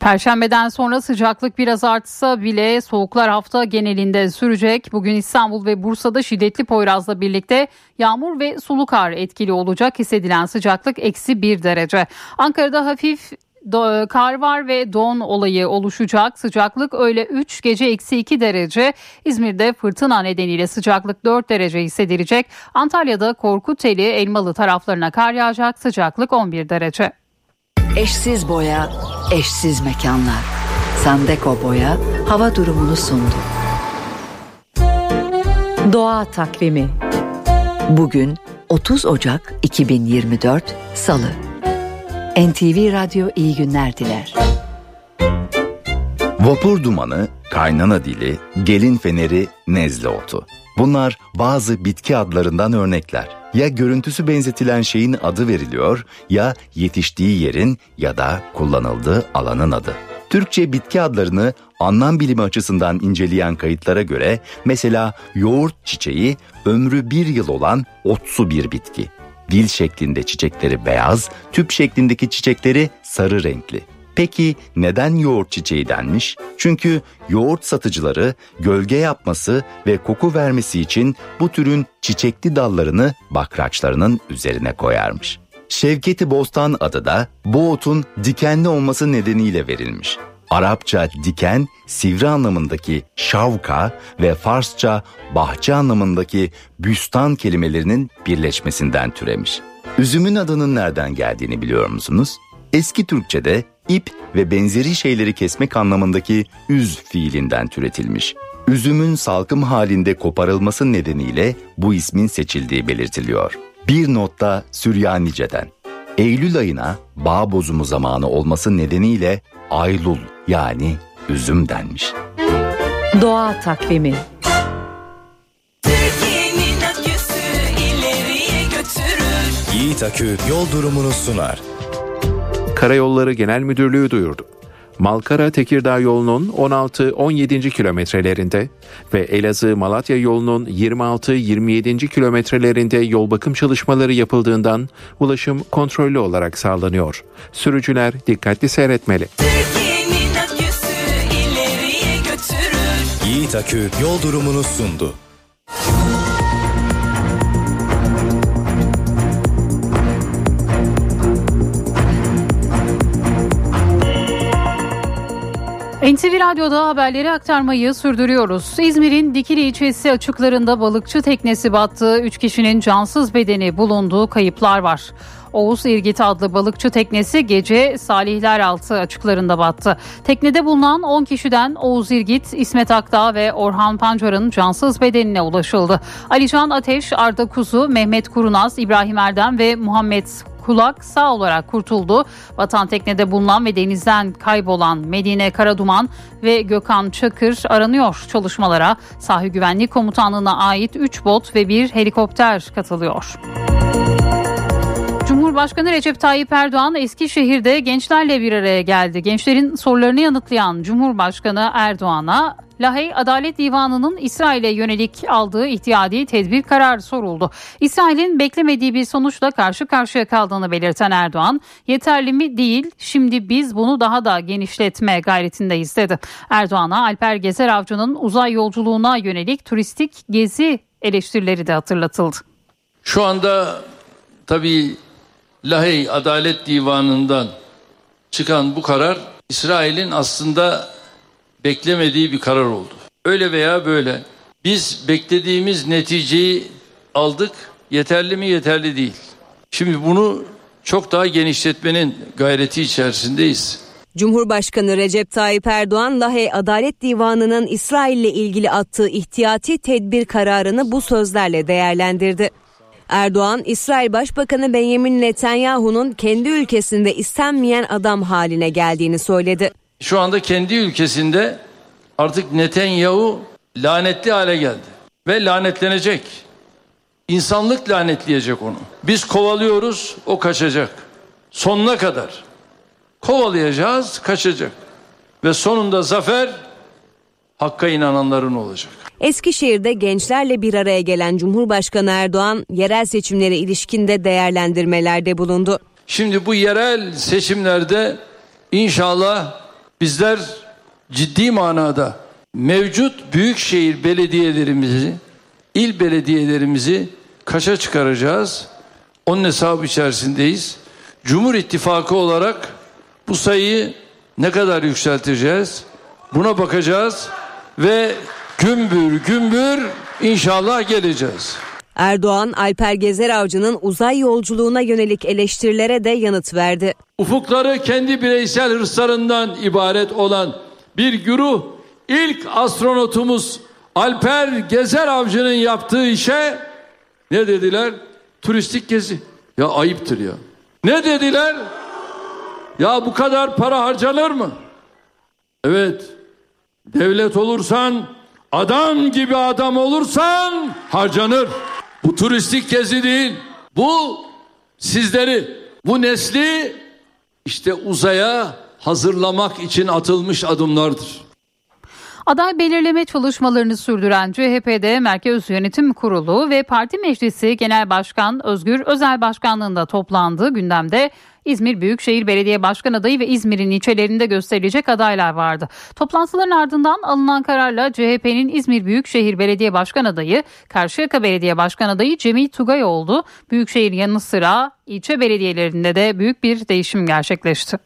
Perşembeden sonra sıcaklık biraz artsa bile soğuklar hafta genelinde sürecek. Bugün İstanbul ve Bursa'da şiddetli Poyraz'la birlikte yağmur ve sulu kar etkili olacak. Hissedilen sıcaklık eksi bir derece. Ankara'da hafif Do- kar var ve don olayı oluşacak. Sıcaklık öyle 3 gece eksi 2 derece. İzmir'de fırtına nedeniyle sıcaklık 4 derece hissedilecek. Antalya'da Korkuteli, Elmalı taraflarına kar yağacak. Sıcaklık 11 derece. Eşsiz boya, eşsiz mekanlar. Sandeko Boya hava durumunu sundu. Doğa takvimi. Bugün 30 Ocak 2024 Salı. NTV Radyo iyi günler diler. Vapur dumanı, kaynana dili, gelin feneri, nezle otu. Bunlar bazı bitki adlarından örnekler. Ya görüntüsü benzetilen şeyin adı veriliyor ya yetiştiği yerin ya da kullanıldığı alanın adı. Türkçe bitki adlarını anlam bilimi açısından inceleyen kayıtlara göre mesela yoğurt çiçeği ömrü bir yıl olan otsu bir bitki. Dil şeklinde çiçekleri beyaz, tüp şeklindeki çiçekleri sarı renkli. Peki neden yoğurt çiçeği denmiş? Çünkü yoğurt satıcıları gölge yapması ve koku vermesi için bu türün çiçekli dallarını bakraçlarının üzerine koyarmış. Şevketi Bostan adı da bu otun dikenli olması nedeniyle verilmiş. Arapça diken, sivri anlamındaki şavka ve Farsça bahçe anlamındaki büstan kelimelerinin birleşmesinden türemiş. Üzümün adının nereden geldiğini biliyor musunuz? Eski Türkçe'de ip ve benzeri şeyleri kesmek anlamındaki üz fiilinden türetilmiş. Üzümün salkım halinde koparılması nedeniyle bu ismin seçildiği belirtiliyor. Bir notta Süryanice'den. Eylül ayına bağ bozumu zamanı olması nedeniyle Aylul yani üzüm denmiş. Doğa takvimi Yiğit Akü yol durumunu sunar. Karayolları Genel Müdürlüğü duyurdu. Malkara Tekirdağ yolunun 16-17. kilometrelerinde ve Elazığ Malatya yolunun 26-27. kilometrelerinde yol bakım çalışmaları yapıldığından ulaşım kontrollü olarak sağlanıyor. Sürücüler dikkatli seyretmeli. Yiğit Akü yol durumunu sundu. NTV Radyo'da haberleri aktarmayı sürdürüyoruz. İzmir'in Dikili ilçesi açıklarında balıkçı teknesi battığı 3 kişinin cansız bedeni bulunduğu kayıplar var. Oğuz İrgit adlı balıkçı teknesi gece Salihler Altı açıklarında battı. Teknede bulunan 10 kişiden Oğuz İrgit, İsmet Akdağ ve Orhan Pancar'ın cansız bedenine ulaşıldı. Alican Ateş, Arda Kuzu, Mehmet Kurunaz, İbrahim Erdem ve Muhammed Kulak sağ olarak kurtuldu. Vatan teknede bulunan ve denizden kaybolan Medine Karaduman ve Gökhan Çakır aranıyor çalışmalara. Sahil Güvenlik Komutanlığı'na ait 3 bot ve bir helikopter katılıyor. Cumhurbaşkanı Recep Tayyip Erdoğan Eskişehir'de gençlerle bir araya geldi. Gençlerin sorularını yanıtlayan Cumhurbaşkanı Erdoğan'a Lahey Adalet Divanı'nın İsrail'e yönelik aldığı ihtiyadi tedbir kararı soruldu. İsrail'in beklemediği bir sonuçla karşı karşıya kaldığını belirten Erdoğan, yeterli mi değil, şimdi biz bunu daha da genişletme gayretindeyiz dedi. Erdoğan'a Alper Gezer Avcı'nın uzay yolculuğuna yönelik turistik gezi eleştirileri de hatırlatıldı. Şu anda tabii Lahey Adalet Divanı'ndan çıkan bu karar İsrail'in aslında beklemediği bir karar oldu. Öyle veya böyle biz beklediğimiz neticeyi aldık. Yeterli mi? Yeterli değil. Şimdi bunu çok daha genişletmenin gayreti içerisindeyiz. Cumhurbaşkanı Recep Tayyip Erdoğan Lahey Adalet Divanı'nın İsrail ile ilgili attığı ihtiyati tedbir kararını bu sözlerle değerlendirdi. Erdoğan, İsrail Başbakanı Benjamin Netanyahu'nun kendi ülkesinde istenmeyen adam haline geldiğini söyledi. Şu anda kendi ülkesinde artık Netanyahu lanetli hale geldi ve lanetlenecek. İnsanlık lanetleyecek onu. Biz kovalıyoruz, o kaçacak. Sonuna kadar. Kovalayacağız, kaçacak. Ve sonunda zafer Hakka inananların olacak. Eskişehir'de gençlerle bir araya gelen Cumhurbaşkanı Erdoğan yerel seçimlere ilişkinde değerlendirmelerde bulundu. Şimdi bu yerel seçimlerde inşallah bizler ciddi manada mevcut büyükşehir belediyelerimizi, il belediyelerimizi kaça çıkaracağız? Onun hesabı içerisindeyiz. Cumhur İttifakı olarak bu sayıyı ne kadar yükselteceğiz? Buna bakacağız ve gümbür gümbür inşallah geleceğiz. Erdoğan, Alper Gezer Avcı'nın uzay yolculuğuna yönelik eleştirilere de yanıt verdi. Ufukları kendi bireysel hırslarından ibaret olan bir güruh ilk astronotumuz Alper Gezer Avcı'nın yaptığı işe ne dediler? Turistik gezi. Ya ayıptır ya. Ne dediler? Ya bu kadar para harcanır mı? Evet. Devlet olursan, adam gibi adam olursan harcanır. Bu turistik gezi değil. Bu sizleri, bu nesli işte uzaya hazırlamak için atılmış adımlardır. Aday belirleme çalışmalarını sürdüren CHP'de Merkez Yönetim Kurulu ve Parti Meclisi Genel Başkan Özgür Özel Başkanlığında toplandığı gündemde İzmir Büyükşehir Belediye Başkan adayı ve İzmir'in ilçelerinde gösterilecek adaylar vardı. Toplantıların ardından alınan kararla CHP'nin İzmir Büyükşehir Belediye Başkan adayı Karşıyaka Belediye Başkan adayı Cemil Tugay oldu. Büyükşehir yanı sıra ilçe belediyelerinde de büyük bir değişim gerçekleşti.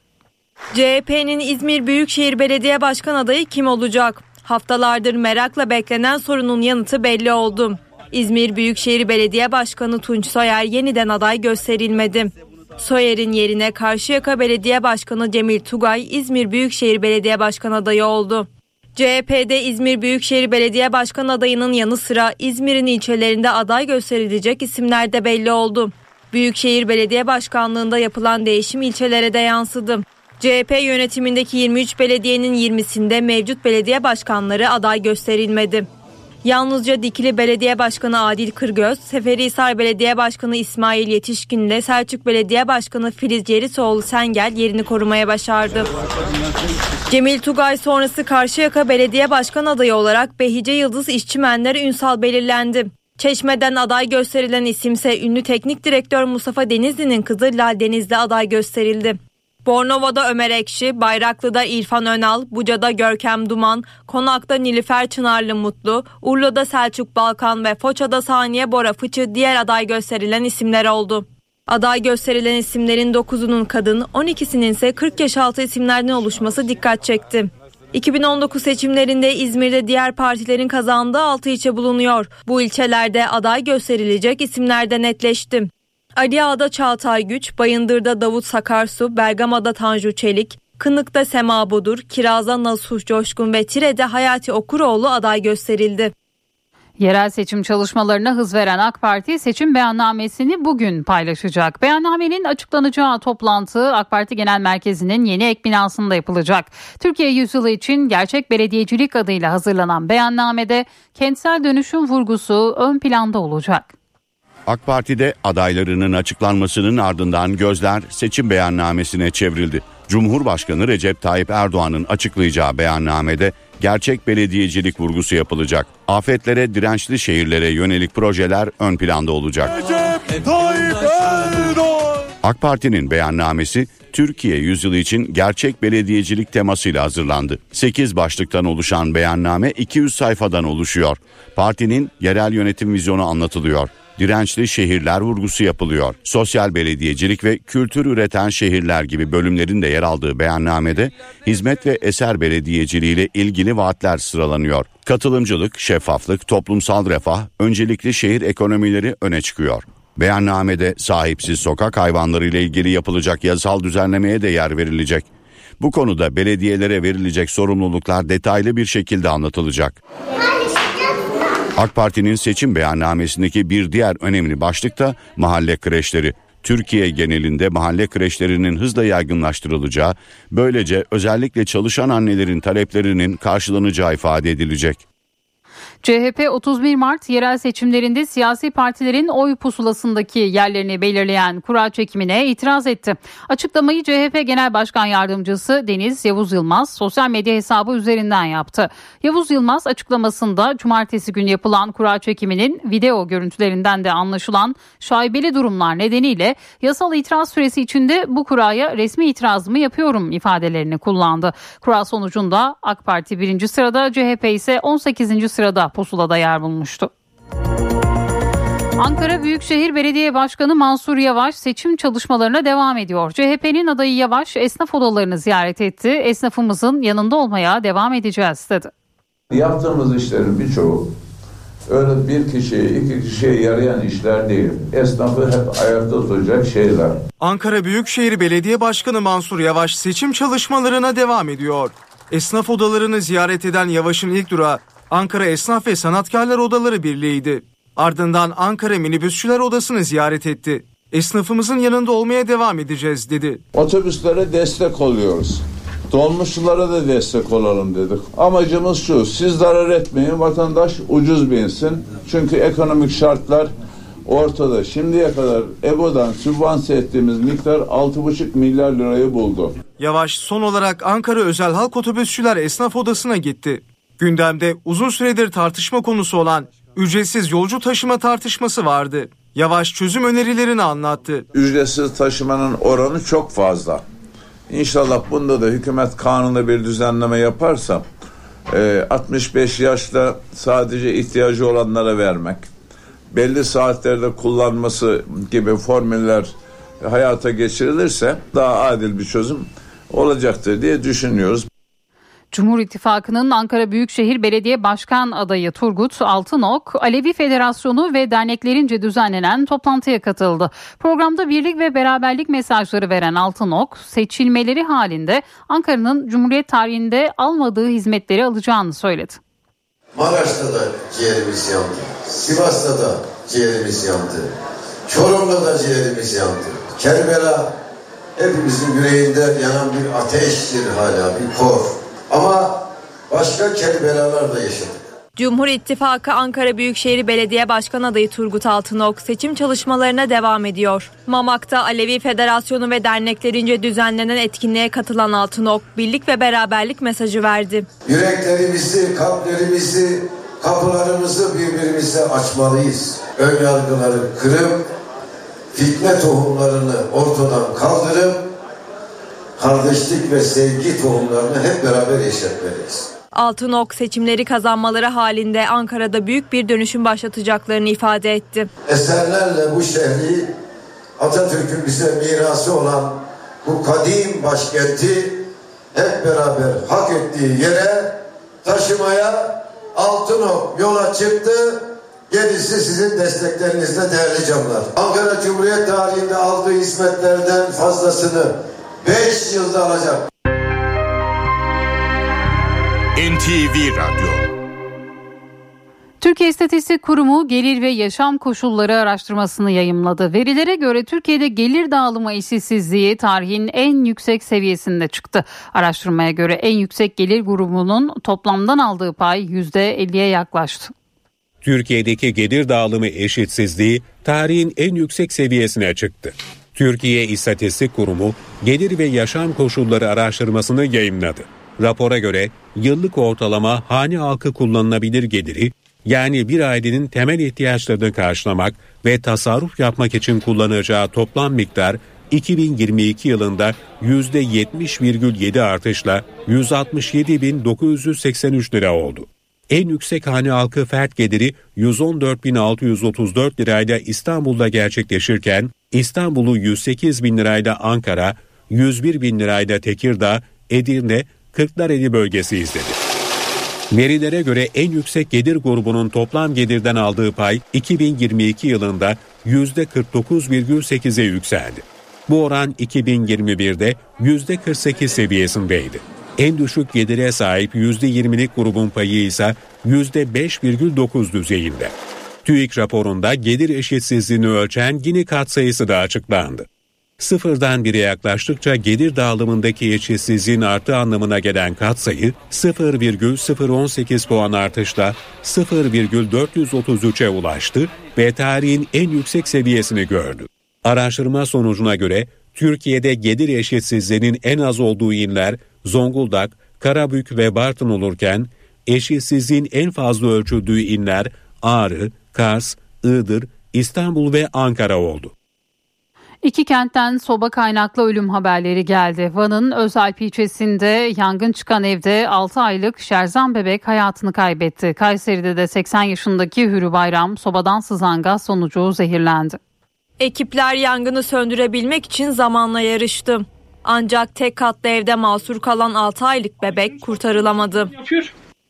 CHP'nin İzmir Büyükşehir Belediye Başkan adayı kim olacak? Haftalardır merakla beklenen sorunun yanıtı belli oldu. İzmir Büyükşehir Belediye Başkanı Tunç Soyer yeniden aday gösterilmedi. Soyer'in yerine Karşıyaka Belediye Başkanı Cemil Tugay İzmir Büyükşehir Belediye Başkanı adayı oldu. CHP'de İzmir Büyükşehir Belediye Başkan adayının yanı sıra İzmir'in ilçelerinde aday gösterilecek isimler de belli oldu. Büyükşehir Belediye Başkanlığında yapılan değişim ilçelere de yansıdı. CHP yönetimindeki 23 belediyenin 20'sinde mevcut belediye başkanları aday gösterilmedi. Yalnızca Dikili Belediye Başkanı Adil Kırgöz, Seferihisar Belediye Başkanı İsmail Yetişkin ile Selçuk Belediye Başkanı Filiz Cerisoğlu Sengel yerini korumaya başardı. Cemil Tugay sonrası Karşıyaka Belediye Başkan adayı olarak Behice Yıldız İşçimenler Ünsal belirlendi. Çeşme'den aday gösterilen isimse ünlü teknik direktör Mustafa Denizli'nin kızı Lal Denizli aday gösterildi. Bornova'da Ömer Ekşi, Bayraklı'da İrfan Önal, Buca'da Görkem Duman, Konak'ta Nilüfer Çınarlı Mutlu, Urla'da Selçuk Balkan ve Foça'da Saniye Bora Fıçı diğer aday gösterilen isimler oldu. Aday gösterilen isimlerin 9'unun kadın, 12'sinin ise 40 yaş altı isimlerden oluşması dikkat çekti. 2019 seçimlerinde İzmir'de diğer partilerin kazandığı 6 ilçe bulunuyor. Bu ilçelerde aday gösterilecek isimler de netleşti. Ali Ağa'da Çağatay Güç, Bayındır'da Davut Sakarsu, Bergama'da Tanju Çelik, Kınık'ta Sema Bodur, Kiraz'da Nasuh Coşkun ve Tire'de Hayati Okuroğlu aday gösterildi. Yerel seçim çalışmalarına hız veren AK Parti seçim beyannamesini bugün paylaşacak. Beyannamenin açıklanacağı toplantı AK Parti Genel Merkezi'nin yeni ek binasında yapılacak. Türkiye yüzyılı için gerçek belediyecilik adıyla hazırlanan beyannamede kentsel dönüşüm vurgusu ön planda olacak. AK Parti'de adaylarının açıklanmasının ardından gözler seçim beyannamesine çevrildi. Cumhurbaşkanı Recep Tayyip Erdoğan'ın açıklayacağı beyannamede gerçek belediyecilik vurgusu yapılacak. Afetlere dirençli şehirlere yönelik projeler ön planda olacak. AK Parti'nin beyannamesi Türkiye yüzyılı için gerçek belediyecilik temasıyla hazırlandı. 8 başlıktan oluşan beyanname 200 sayfadan oluşuyor. Partinin yerel yönetim vizyonu anlatılıyor dirençli şehirler vurgusu yapılıyor. Sosyal belediyecilik ve kültür üreten şehirler gibi bölümlerin de yer aldığı beyannamede hizmet ve eser belediyeciliği ile ilgili vaatler sıralanıyor. Katılımcılık, şeffaflık, toplumsal refah, öncelikli şehir ekonomileri öne çıkıyor. Beyannamede sahipsiz sokak hayvanları ile ilgili yapılacak yasal düzenlemeye de yer verilecek. Bu konuda belediyelere verilecek sorumluluklar detaylı bir şekilde anlatılacak. AK Parti'nin seçim beyannamesindeki bir diğer önemli başlık da mahalle kreşleri. Türkiye genelinde mahalle kreşlerinin hızla yaygınlaştırılacağı, böylece özellikle çalışan annelerin taleplerinin karşılanacağı ifade edilecek. CHP 31 Mart yerel seçimlerinde siyasi partilerin oy pusulasındaki yerlerini belirleyen kura çekimine itiraz etti. Açıklamayı CHP Genel Başkan Yardımcısı Deniz Yavuz Yılmaz sosyal medya hesabı üzerinden yaptı. Yavuz Yılmaz açıklamasında cumartesi günü yapılan kura çekiminin video görüntülerinden de anlaşılan şaibeli durumlar nedeniyle yasal itiraz süresi içinde bu kuraya resmi itirazımı yapıyorum ifadelerini kullandı. Kura sonucunda AK Parti birinci sırada CHP ise 18. sırada pusulada yer bulmuştu. Ankara Büyükşehir Belediye Başkanı Mansur Yavaş seçim çalışmalarına devam ediyor. CHP'nin adayı Yavaş esnaf odalarını ziyaret etti. Esnafımızın yanında olmaya devam edeceğiz dedi. Yaptığımız işlerin birçoğu öyle bir kişiye iki kişiye yarayan işler değil. Esnafı hep ayakta tutacak şeyler. Ankara Büyükşehir Belediye Başkanı Mansur Yavaş seçim çalışmalarına devam ediyor. Esnaf odalarını ziyaret eden Yavaş'ın ilk durağı Ankara Esnaf ve Sanatkarlar Odaları Birliği'ydi. Ardından Ankara Minibüsçüler Odası'nı ziyaret etti. Esnafımızın yanında olmaya devam edeceğiz dedi. Otobüslere destek oluyoruz. Dolmuşçulara da destek olalım dedik. Amacımız şu, siz zarar etmeyin, vatandaş ucuz binsin. Çünkü ekonomik şartlar ortada. Şimdiye kadar EBO'dan sübvanse ettiğimiz miktar 6,5 milyar lirayı buldu. Yavaş son olarak Ankara Özel Halk Otobüsçüler Esnaf Odası'na gitti. Gündemde uzun süredir tartışma konusu olan ücretsiz yolcu taşıma tartışması vardı. Yavaş çözüm önerilerini anlattı. Ücretsiz taşımanın oranı çok fazla. İnşallah bunda da hükümet kanunda bir düzenleme yaparsa 65 e, yaşta sadece ihtiyacı olanlara vermek, belli saatlerde kullanması gibi formüller hayata geçirilirse daha adil bir çözüm olacaktır diye düşünüyoruz. Cumhur İttifakı'nın Ankara Büyükşehir Belediye Başkan adayı Turgut Altınok, Alevi Federasyonu ve derneklerince düzenlenen toplantıya katıldı. Programda birlik ve beraberlik mesajları veren Altınok, seçilmeleri halinde Ankara'nın Cumhuriyet tarihinde almadığı hizmetleri alacağını söyledi. Maraş'ta da ciğerimiz yandı. Sivas'ta da ciğerimiz yandı. Çorum'da da ciğerimiz yandı. Kerbela hepimizin yüreğinde yanan bir ateştir hala, bir kor. Ama başka kerbelalar da yaşadık. Cumhur İttifakı Ankara Büyükşehir Belediye Başkan adayı Turgut Altınok seçim çalışmalarına devam ediyor. Mamak'ta Alevi Federasyonu ve derneklerince düzenlenen etkinliğe katılan Altınok birlik ve beraberlik mesajı verdi. Yüreklerimizi, kalplerimizi, kapılarımızı birbirimize açmalıyız. Ön yargıları kırıp fitne tohumlarını ortadan kaldırıp kardeşlik ve sevgi tohumlarını hep beraber yeşertmeliyiz. Altınok seçimleri kazanmaları halinde Ankara'da büyük bir dönüşüm başlatacaklarını ifade etti. Eserlerle bu şehri Atatürk'ün bize mirası olan bu kadim başkenti hep beraber hak ettiği yere taşımaya Altınok yola çıktı. Gerisi sizin desteklerinizle değerli canlar. Ankara Cumhuriyet tarihinde aldığı hizmetlerden fazlasını 5 yılda alacak. NTV Radyo Türkiye İstatistik Kurumu gelir ve yaşam koşulları araştırmasını yayımladı. Verilere göre Türkiye'de gelir dağılımı eşitsizliği tarihin en yüksek seviyesinde çıktı. Araştırmaya göre en yüksek gelir grubunun toplamdan aldığı pay %50'ye yaklaştı. Türkiye'deki gelir dağılımı eşitsizliği tarihin en yüksek seviyesine çıktı. Türkiye İstatistik Kurumu gelir ve yaşam koşulları araştırmasını yayınladı. Rapora göre yıllık ortalama hane halkı kullanılabilir geliri yani bir ailenin temel ihtiyaçlarını karşılamak ve tasarruf yapmak için kullanacağı toplam miktar 2022 yılında %70,7 artışla 167.983 lira oldu. En yüksek hane halkı fert geliri 114.634 lirayla İstanbul'da gerçekleşirken İstanbul'u 108 bin lirayla Ankara, 101 bin lirayla Tekirdağ, Edirne, Kırklareli bölgesi izledi. Verilere göre en yüksek gelir grubunun toplam gelirden aldığı pay 2022 yılında %49,8'e yükseldi. Bu oran 2021'de %48 seviyesindeydi. En düşük gelire sahip %20'lik grubun payı ise %5,9 düzeyinde. TÜİK raporunda gelir eşitsizliğini ölçen Gini katsayısı da açıklandı. Sıfırdan bire yaklaştıkça gelir dağılımındaki eşitsizliğin arttığı anlamına gelen katsayı 0,018 puan artışla 0,433'e ulaştı ve tarihin en yüksek seviyesini gördü. Araştırma sonucuna göre Türkiye'de gelir eşitsizliğinin en az olduğu inler Zonguldak, Karabük ve Bartın olurken eşitsizliğin en fazla ölçüldüğü inler Ağrı, Kars, Iğdır, İstanbul ve Ankara oldu. İki kentten soba kaynaklı ölüm haberleri geldi. Van'ın Özalp ilçesinde yangın çıkan evde 6 aylık Şerzan bebek hayatını kaybetti. Kayseri'de de 80 yaşındaki Hürü Bayram sobadan sızan gaz sonucu zehirlendi. Ekipler yangını söndürebilmek için zamanla yarıştı. Ancak tek katlı evde mahsur kalan 6 aylık bebek kurtarılamadı.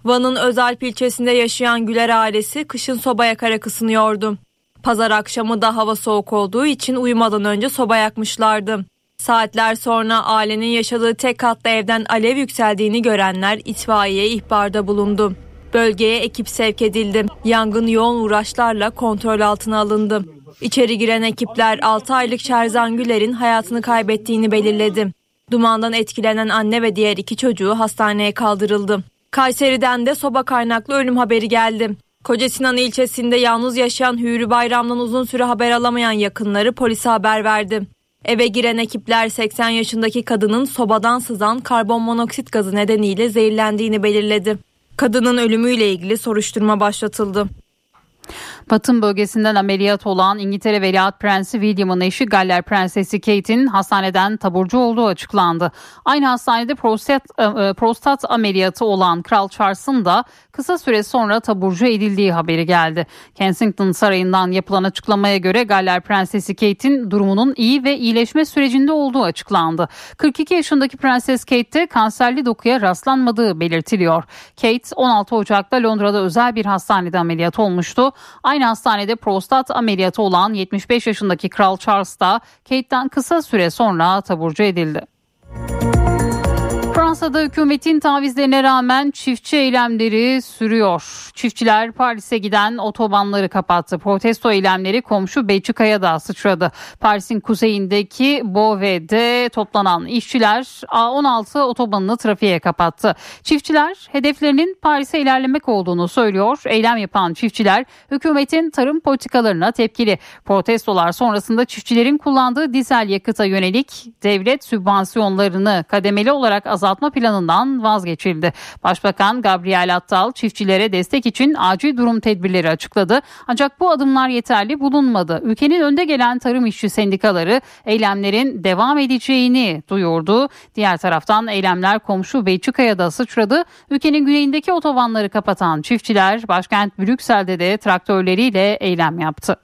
Van'ın Özalp ilçesinde yaşayan Güler ailesi kışın soba yakarak ısınıyordu. Pazar akşamı da hava soğuk olduğu için uyumadan önce soba yakmışlardı. Saatler sonra ailenin yaşadığı tek katlı evden alev yükseldiğini görenler itfaiyeye ihbarda bulundu. Bölgeye ekip sevk edildi. Yangın yoğun uğraşlarla kontrol altına alındı. İçeri giren ekipler 6 aylık Şerzan Güler'in hayatını kaybettiğini belirledi. Dumandan etkilenen anne ve diğer iki çocuğu hastaneye kaldırıldı. Kayseri'den de soba kaynaklı ölüm haberi geldi. Kocasinan ilçesinde yalnız yaşayan Hürü Bayram'dan uzun süre haber alamayan yakınları polise haber verdi. Eve giren ekipler 80 yaşındaki kadının sobadan sızan karbon monoksit gazı nedeniyle zehirlendiğini belirledi. Kadının ölümüyle ilgili soruşturma başlatıldı. Batın bölgesinden ameliyat olan İngiltere Veliaht Prensi William'ın eşi Galler Prensesi Kate'in hastaneden taburcu olduğu açıklandı. Aynı hastanede prostat, e, prostat ameliyatı olan Kral Charles'ın da kısa süre sonra taburcu edildiği haberi geldi. Kensington Sarayı'ndan yapılan açıklamaya göre Galler Prensesi Kate'in durumunun iyi ve iyileşme sürecinde olduğu açıklandı. 42 yaşındaki Prenses Kate'te kanserli dokuya rastlanmadığı belirtiliyor. Kate 16 Ocak'ta Londra'da özel bir hastanede ameliyat olmuştu. Aynı hastanede prostat ameliyatı olan 75 yaşındaki Kral Charles da Kate'den kısa süre sonra taburcu edildi. Fransa'da hükümetin tavizlerine rağmen çiftçi eylemleri sürüyor. Çiftçiler Paris'e giden otobanları kapattı. Protesto eylemleri komşu Belçika'ya da sıçradı. Paris'in kuzeyindeki Beauvai'de toplanan işçiler A16 otobanını trafiğe kapattı. Çiftçiler hedeflerinin Paris'e ilerlemek olduğunu söylüyor. Eylem yapan çiftçiler hükümetin tarım politikalarına tepkili. Protestolar sonrasında çiftçilerin kullandığı dizel yakıta yönelik devlet sübvansiyonlarını kademeli olarak azaltma planından vazgeçildi. Başbakan Gabriel Attal çiftçilere destek için acil durum tedbirleri açıkladı. Ancak bu adımlar yeterli bulunmadı. Ülkenin önde gelen tarım işçi sendikaları eylemlerin devam edeceğini duyurdu. Diğer taraftan eylemler komşu Belçika'ya da sıçradı. Ülkenin güneyindeki otobanları kapatan çiftçiler başkent Brüksel'de de traktörleriyle eylem yaptı.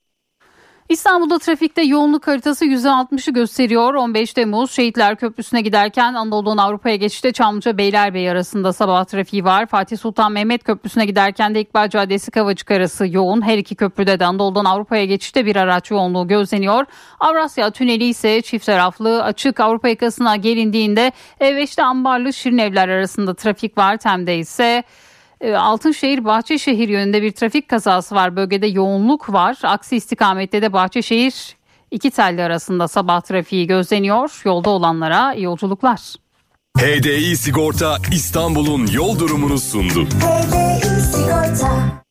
İstanbul'da trafikte yoğunluk haritası %60'ı gösteriyor. 15 Temmuz Şehitler Köprüsü'ne giderken Anadolu'dan Avrupa'ya geçişte Çamlıca Beylerbeyi arasında sabah trafiği var. Fatih Sultan Mehmet Köprüsü'ne giderken de İkbal Caddesi Kavacık arası yoğun. Her iki köprüde de Anadolu'dan Avrupa'ya geçişte bir araç yoğunluğu gözleniyor. Avrasya Tüneli ise çift taraflı açık Avrupa yakasına gelindiğinde E5'te Ambarlı Şirinevler arasında trafik var. Tem'de ise Altınşehir Bahçeşehir yönünde bir trafik kazası var. Bölgede yoğunluk var. Aksi istikamette de Bahçeşehir iki telli arasında sabah trafiği gözleniyor. Yolda olanlara iyi yolculuklar. HDI Sigorta İstanbul'un yol durumunu sundu. HDI Sigorta